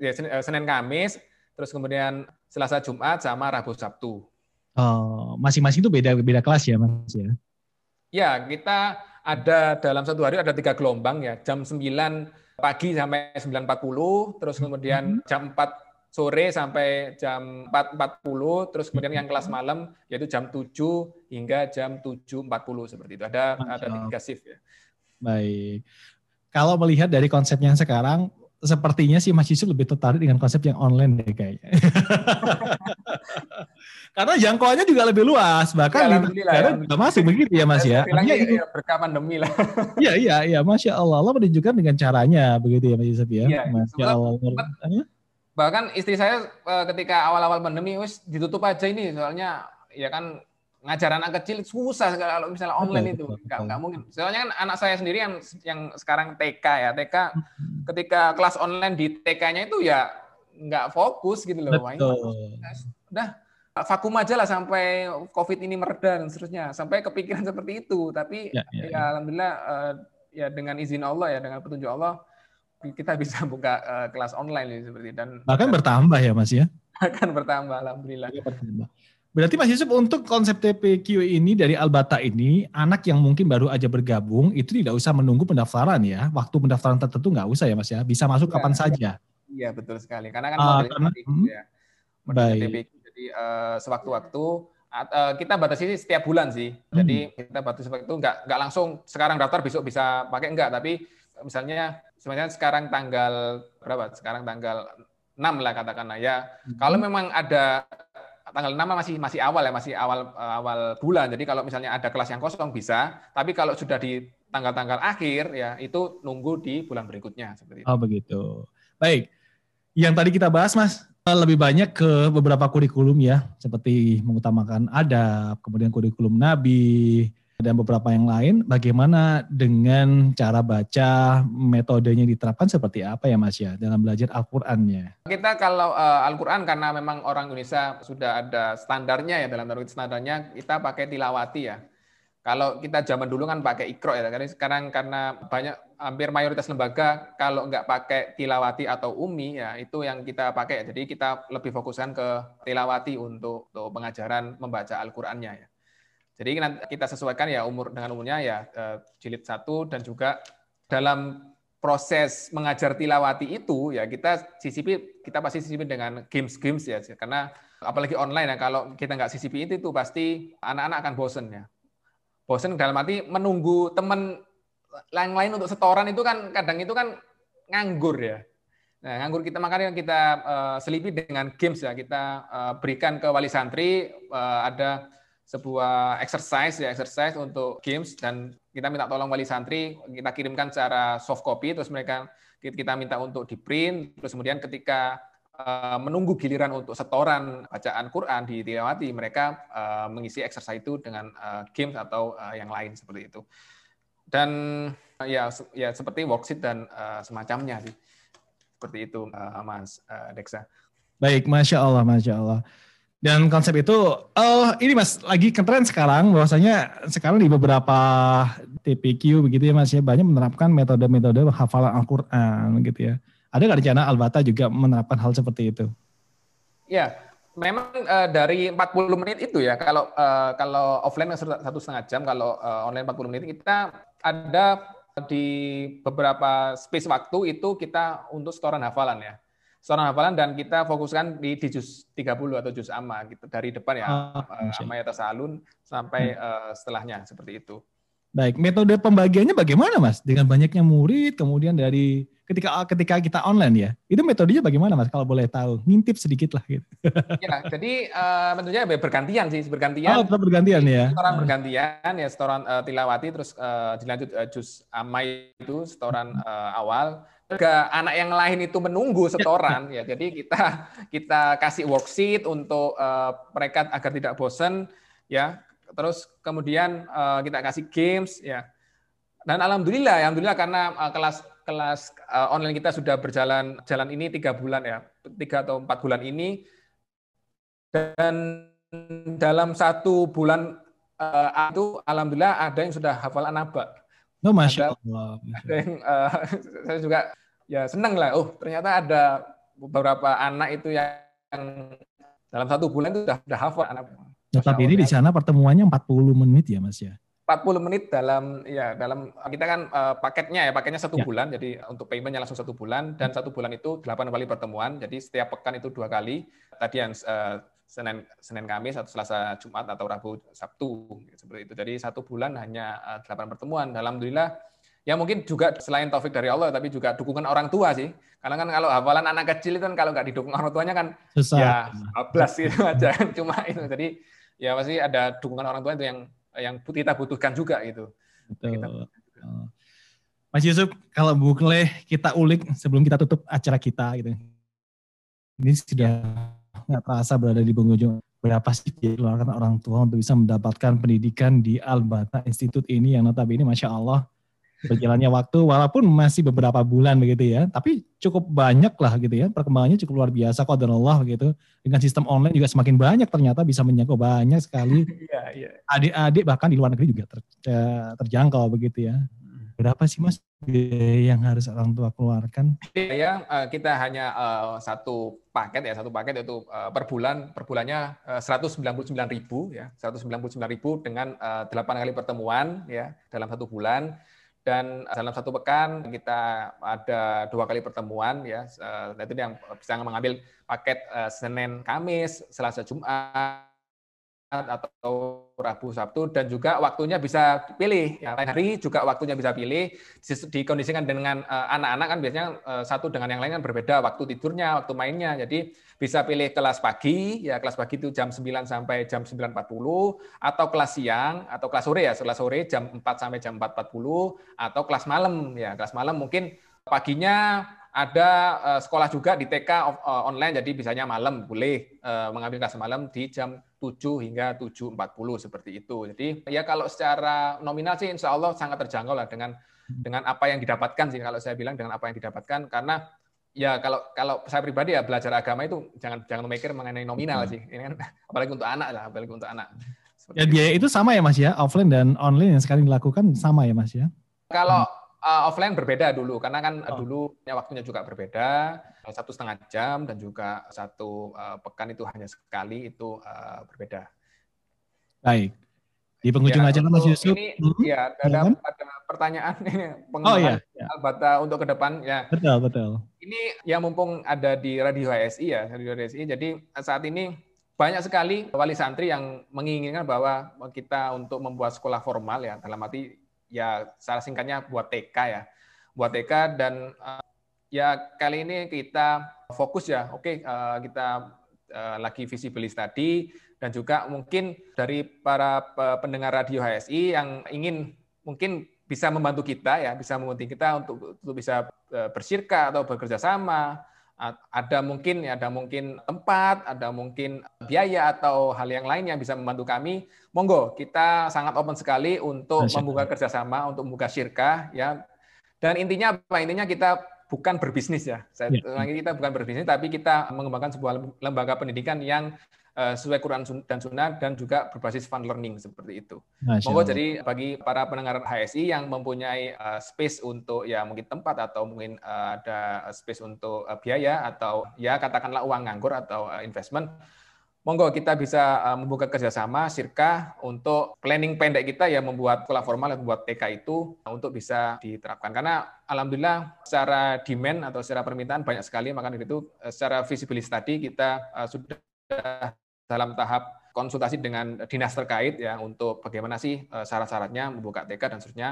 ya Senin, uh, Senin Kamis terus kemudian Selasa Jumat sama Rabu Sabtu. Oh, masing-masing itu beda beda kelas ya Mas ya? Ya, kita ada dalam satu hari ada tiga gelombang ya, jam 9 pagi sampai 9.40, terus kemudian hmm. jam 4 sore sampai jam 4.40, terus kemudian yang kelas malam yaitu jam 7 hingga jam 7.40 seperti itu. Ada ada tiga shift ya. Baik. Kalau melihat dari konsepnya sekarang, sepertinya sih Mas Yusuf lebih tertarik dengan konsep yang online deh kayaknya. Karena jangkauannya juga lebih luas, bahkan ya, di juga masih begitu ya Mas ya. Ya, ya berkah pandemi lah. Iya iya iya, Masya Allah, Allah menunjukkan dengan caranya begitu ya Mas Yusuf ya. ya Masya Allah. Bahkan istri saya eh, ketika awal-awal pandemi, wis ditutup aja ini, soalnya ya kan ngajar anak kecil susah kalau misalnya online itu. nggak nggak mungkin. Soalnya kan anak saya sendiri yang yang sekarang TK ya. TK ketika kelas online di TK-nya itu ya nggak fokus gitu loh. Betul. udah vakum aja lah sampai COVID ini mereda dan seterusnya. Sampai kepikiran seperti itu. Tapi ya, ya, ya. ya. alhamdulillah uh, ya dengan izin Allah ya dengan petunjuk Allah kita bisa buka uh, kelas online seperti dan bahkan bertambah ya Mas ya bahkan bertambah alhamdulillah bertambah. Berarti Mas Yusuf untuk konsep TPQ ini dari Albata ini, anak yang mungkin baru aja bergabung itu tidak usah menunggu pendaftaran ya. Waktu pendaftaran tertentu nggak usah ya Mas ya, bisa masuk ya, kapan saja. Iya betul sekali, karena kan uh, karena, hmm, ya. Baik. TPQ, jadi uh, sewaktu-waktu uh, kita batasi setiap bulan sih. Hmm. Jadi kita batasi waktu nggak nggak langsung sekarang daftar besok bisa pakai enggak, tapi misalnya sebenarnya sekarang tanggal berapa? Sekarang tanggal 6 lah katakanlah ya. Hmm. Kalau memang ada tanggal 6 masih masih awal ya, masih awal eh, awal bulan. Jadi kalau misalnya ada kelas yang kosong bisa, tapi kalau sudah di tanggal-tanggal akhir ya itu nunggu di bulan berikutnya seperti itu. Oh begitu. Baik. Yang tadi kita bahas Mas, lebih banyak ke beberapa kurikulum ya, seperti mengutamakan adab, kemudian kurikulum nabi, dan beberapa yang lain. Bagaimana dengan cara baca, metodenya diterapkan seperti apa ya Mas ya dalam belajar Al-Qur'annya? Kita kalau uh, Al-Qur'an karena memang orang Indonesia sudah ada standarnya ya dalam standarnya kita pakai tilawati ya. Kalau kita zaman dulu kan pakai ikro ya, karena sekarang karena banyak hampir mayoritas lembaga kalau nggak pakai tilawati atau umi ya itu yang kita pakai. Jadi kita lebih fokuskan ke tilawati untuk, untuk pengajaran membaca Al-Qur'annya ya. Jadi kita sesuaikan ya umur dengan umurnya ya eh, jilid satu dan juga dalam proses mengajar tilawati itu ya kita sisipi kita pasti sisipi dengan games-games ya karena apalagi online ya kalau kita nggak sisipi itu, itu pasti anak-anak akan bosen ya. Bosen dalam arti menunggu teman lain lain untuk setoran itu kan kadang itu kan nganggur ya. Nah nganggur kita makanya kita uh, selipi dengan games ya. Kita uh, berikan ke wali santri uh, ada sebuah exercise ya exercise untuk games dan kita minta tolong wali santri kita kirimkan secara soft copy terus mereka kita minta untuk di print terus kemudian ketika uh, menunggu giliran untuk setoran bacaan Quran di Tilawati mereka uh, mengisi exercise itu dengan uh, games atau yang lain seperti itu. Dan ya ya seperti worksheet dan semacamnya sih. Seperti itu Mas baik masya Allah masya Allah dan konsep itu, oh ini mas, lagi keren sekarang bahwasanya sekarang di beberapa TPQ begitu ya mas ya banyak menerapkan metode-metode hafalan Al-Quran gitu ya. Ada nggak rencana Albata juga menerapkan hal seperti itu? Ya, memang uh, dari 40 menit itu ya, kalau uh, kalau offline satu setengah jam, kalau uh, online 40 menit kita ada di beberapa space waktu itu kita untuk setoran hafalan ya seorang hafalan dan kita fokuskan di, di juz 30 atau juz amma gitu dari depan ya oh, amma ya tasalun sampai hmm. uh, setelahnya seperti itu. Baik, metode pembagiannya bagaimana Mas? Dengan banyaknya murid kemudian dari ketika ketika kita online ya. Itu metodenya bagaimana Mas kalau boleh tahu? Ngintip sedikit lah gitu. Ya, jadi uh, tentunya bergantian sih, bergantian. Oh, tetap bergantian ya. Setoran bergantian ya, setoran uh, tilawati terus uh, dilanjut uh, juz amma itu setoran uh, awal juga anak yang lain itu menunggu setoran ya. Jadi kita kita kasih worksheet untuk uh, mereka agar tidak bosan ya. Terus kemudian uh, kita kasih games ya. Dan alhamdulillah alhamdulillah karena uh, kelas kelas uh, online kita sudah berjalan jalan ini tiga bulan ya. Tiga atau empat bulan ini. Dan dalam satu bulan uh, itu alhamdulillah ada yang sudah hafal anaba Oh, Masya Allah. Ada yang, uh, saya juga ya senang lah. Oh ternyata ada beberapa anak itu yang dalam satu bulan itu sudah, sudah hafal anak. Tetap ini di sana pertemuannya 40 menit ya Mas ya? 40 menit dalam ya dalam kita kan uh, paketnya ya paketnya satu ya. bulan jadi untuk paymentnya langsung satu bulan dan satu bulan itu delapan kali pertemuan jadi setiap pekan itu dua kali tadi yang uh, Senin Senin Kamis atau Selasa Jumat atau Rabu Sabtu seperti itu jadi satu bulan hanya delapan uh, pertemuan alhamdulillah ya mungkin juga selain taufik dari Allah tapi juga dukungan orang tua sih karena kan kalau hafalan anak kecil itu kan kalau nggak didukung orang tuanya kan Susah. ya 12 gitu aja cuma itu jadi ya pasti ada dukungan orang tua itu yang yang kita butuhkan juga gitu. Betul. Oh. Mas Yusuf, kalau boleh kita ulik sebelum kita tutup acara kita gitu. Ini sudah nggak terasa berada di penghujung. Berapa sih dikeluarkan orang tua untuk bisa mendapatkan pendidikan di Al-Bata Institute ini? Yang notabene Masya Allah berjalannya waktu walaupun masih beberapa bulan begitu ya. Tapi cukup banyak lah gitu ya. Perkembangannya cukup luar biasa kok Allah gitu dengan sistem online juga semakin banyak ternyata bisa menjangkau banyak sekali. Iya, iya. adik-adik bahkan di luar negeri juga ter, terjangkau begitu ya. Hmm. berapa sih mas biaya yang harus orang tua keluarkan. Ya kita hanya uh, satu paket ya satu paket itu uh, per bulan per bulannya sembilan ribu ya seratus sembilan puluh sembilan ribu dengan delapan kali pertemuan ya dalam satu bulan. Dan dalam satu pekan kita ada dua kali pertemuan ya itu yang bisa mengambil paket eh, Senin Kamis Selasa Jumat atau Rabu Sabtu dan juga waktunya bisa pilih ya lain hari juga waktunya bisa pilih dikondisikan dengan eh, anak-anak kan biasanya eh, satu dengan yang lain kan berbeda waktu tidurnya waktu mainnya. Jadi bisa pilih kelas pagi ya kelas pagi itu jam 9 sampai jam 9.40 atau kelas siang atau kelas sore ya kelas sore jam 4 sampai jam 4.40 atau kelas malam ya. Kelas malam mungkin paginya ada uh, sekolah juga di TK uh, online, jadi bisanya malam boleh uh, mengambil kelas malam di jam 7 hingga 7.40 seperti itu. Jadi ya kalau secara nominal sih insya Allah sangat terjangkau lah dengan dengan apa yang didapatkan sih kalau saya bilang dengan apa yang didapatkan. Karena ya kalau kalau saya pribadi ya belajar agama itu jangan jangan memikir mengenai nominal hmm. sih. Ini kan apalagi untuk anak lah apalagi untuk anak. Ya biaya itu sama ya mas ya? Offline dan online yang sekarang dilakukan sama ya mas ya? Kalau uh, offline berbeda dulu karena kan oh. dulu waktunya juga berbeda satu setengah jam dan juga satu uh, pekan itu hanya sekali itu uh, berbeda. Baik. Di penghujung ya, aja Mas Yusuf. Ini hmm? ya ada, ya ada pertanyaan ini oh, iya. ya. Albata untuk ke depan ya. Betul betul. Ini yang mumpung ada di Radio HSI ya Radio HSI. Jadi saat ini banyak sekali wali santri yang menginginkan bahwa kita untuk membuat sekolah formal ya dalam arti ya secara singkatnya buat TK ya, buat TK dan uh, ya kali ini kita fokus ya, oke uh, kita uh, lagi visibilis tadi dan juga mungkin dari para pendengar radio HSI yang ingin mungkin bisa membantu kita ya, bisa membantu kita untuk, untuk bisa bersirka atau bekerja sama ada mungkin ada mungkin tempat, ada mungkin biaya atau hal yang lain yang bisa membantu kami, monggo kita sangat open sekali untuk Masya membuka kerjasama, untuk membuka syirkah ya. Dan intinya apa? Intinya kita bukan berbisnis ya. Saya ya. kita bukan berbisnis, tapi kita mengembangkan sebuah lembaga pendidikan yang sesuai Quran dan Sunnah dan juga berbasis fun learning seperti itu. Monggo jadi bagi para pendengar HSI yang mempunyai uh, space untuk ya mungkin tempat atau mungkin uh, ada space untuk uh, biaya atau ya katakanlah uang nganggur atau uh, investment, monggo kita bisa uh, membuka kerjasama sirka untuk planning pendek kita ya membuat sekolah formal membuat TK itu untuk bisa diterapkan karena alhamdulillah secara demand atau secara permintaan banyak sekali maka itu secara visibilis tadi kita uh, sudah dalam tahap konsultasi dengan dinas terkait ya untuk bagaimana sih eh, syarat-syaratnya membuka TK dan seterusnya.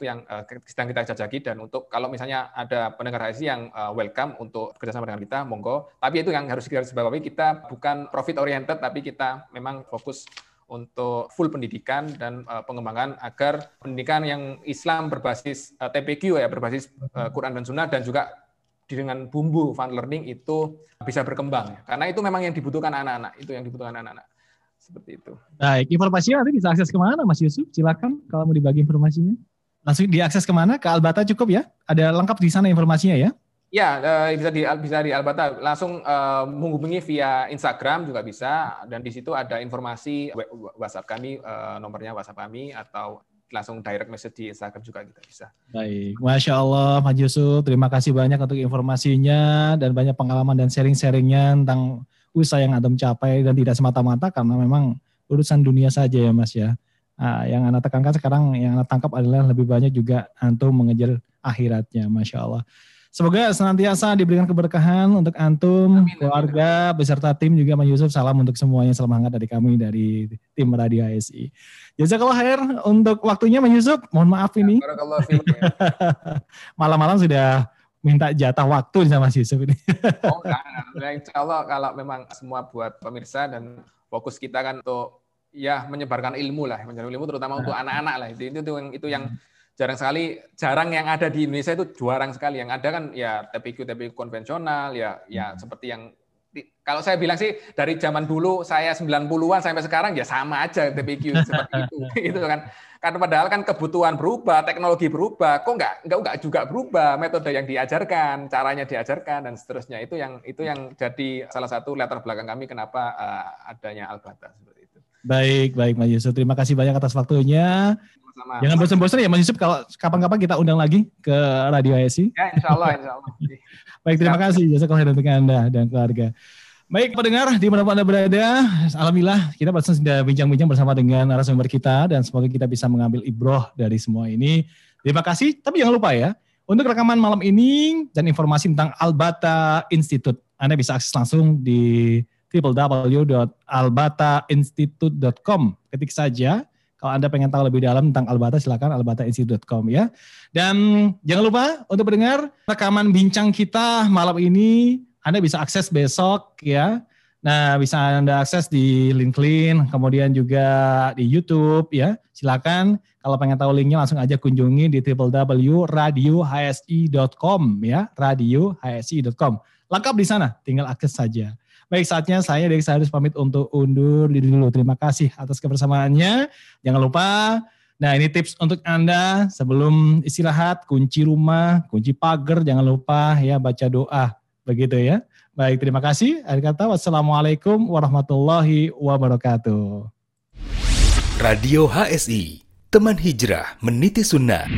Itu yang uh, sedang kita jajaki dan untuk kalau misalnya ada pendengar HSI yang uh, welcome untuk bekerjasama dengan kita monggo. Tapi itu yang harus kita sebagai kita bukan profit oriented tapi kita memang fokus untuk full pendidikan dan pengembangan agar pendidikan yang Islam berbasis TPQ ya berbasis Quran dan Sunnah dan juga dengan bumbu fun learning itu bisa berkembang. Karena itu memang yang dibutuhkan anak-anak, itu yang dibutuhkan anak-anak. Seperti itu. Baik, informasinya nanti bisa akses ke mana Mas Yusuf? Silakan kalau mau dibagi informasinya. Langsung diakses ke mana? Ke Albata cukup ya? Ada lengkap di sana informasinya ya? Ya, eh, bisa di bisa di Albata. Langsung uh, menghubungi via Instagram juga bisa dan di situ ada informasi WhatsApp kami, uh, nomornya WhatsApp kami atau langsung direct message di Instagram juga kita bisa. Baik, Masya Allah Mas Yusuf, terima kasih banyak untuk informasinya dan banyak pengalaman dan sharing-sharingnya tentang usaha yang Adam capai dan tidak semata-mata karena memang urusan dunia saja ya Mas ya. Nah, yang anak tekankan sekarang yang anak tangkap adalah lebih banyak juga antum mengejar akhiratnya, masya Allah. Semoga senantiasa diberikan keberkahan untuk antum, amin, keluarga, amin. beserta tim juga Mas Yusuf. Salam untuk semuanya, salam hangat dari kami dari tim Radio ASI. Jazakallah khair untuk waktunya Mas Yusuf. Mohon maaf ini. Ya, Malam-malam sudah minta jatah waktu sama Mas Yusuf ini. oh enggak, enggak. Insya Allah kalau memang semua buat pemirsa dan fokus kita kan untuk ya menyebarkan ilmu lah, menyebarkan ilmu terutama untuk nah. anak-anak lah. Itu, itu, itu yang itu yang hmm jarang sekali jarang yang ada di Indonesia itu jarang sekali. Yang ada kan ya TPQ TPQ konvensional ya ya hmm. seperti yang kalau saya bilang sih dari zaman dulu saya 90-an sampai sekarang ya sama aja TPQ seperti itu gitu kan. Karena padahal kan kebutuhan berubah teknologi berubah kok nggak nggak nggak juga berubah metode yang diajarkan caranya diajarkan dan seterusnya. Itu yang itu yang jadi salah satu latar belakang kami kenapa uh, adanya Albata seperti itu baik baik Mas Yusuf terima kasih banyak atas waktunya sama. Jangan bosan-bosan ya Mas Yusuf kalau kapan-kapan kita undang lagi ke Radio ASI. Ya insya Allah, insya Allah. Baik, terima kasih jasa kalian untuk Anda dan keluarga. Baik pendengar, di mana Anda berada, Alhamdulillah kita barusan sudah bincang-bincang bersama dengan narasumber kita dan semoga kita bisa mengambil ibroh dari semua ini. Terima kasih, tapi jangan lupa ya, untuk rekaman malam ini dan informasi tentang Albata Institute, Anda bisa akses langsung di www.albatainstitute.com. Ketik saja kalau Anda pengen tahu lebih dalam tentang Albata, silakan albatainstitute.com ya. Dan jangan lupa untuk mendengar rekaman bincang kita malam ini, Anda bisa akses besok ya. Nah, bisa Anda akses di LinkedIn, kemudian juga di YouTube ya. Silakan kalau pengen tahu linknya langsung aja kunjungi di www.radiohsi.com ya, radiohsi.com. Lengkap di sana, tinggal akses saja. Baik, saatnya saya dari saya harus pamit untuk undur diri dulu. Terima kasih atas kebersamaannya. Jangan lupa, nah ini tips untuk Anda sebelum istirahat, kunci rumah, kunci pagar, jangan lupa ya baca doa. Begitu ya. Baik, terima kasih. Akhir kata, wassalamualaikum warahmatullahi wabarakatuh. Radio HSI, teman hijrah meniti sunnah.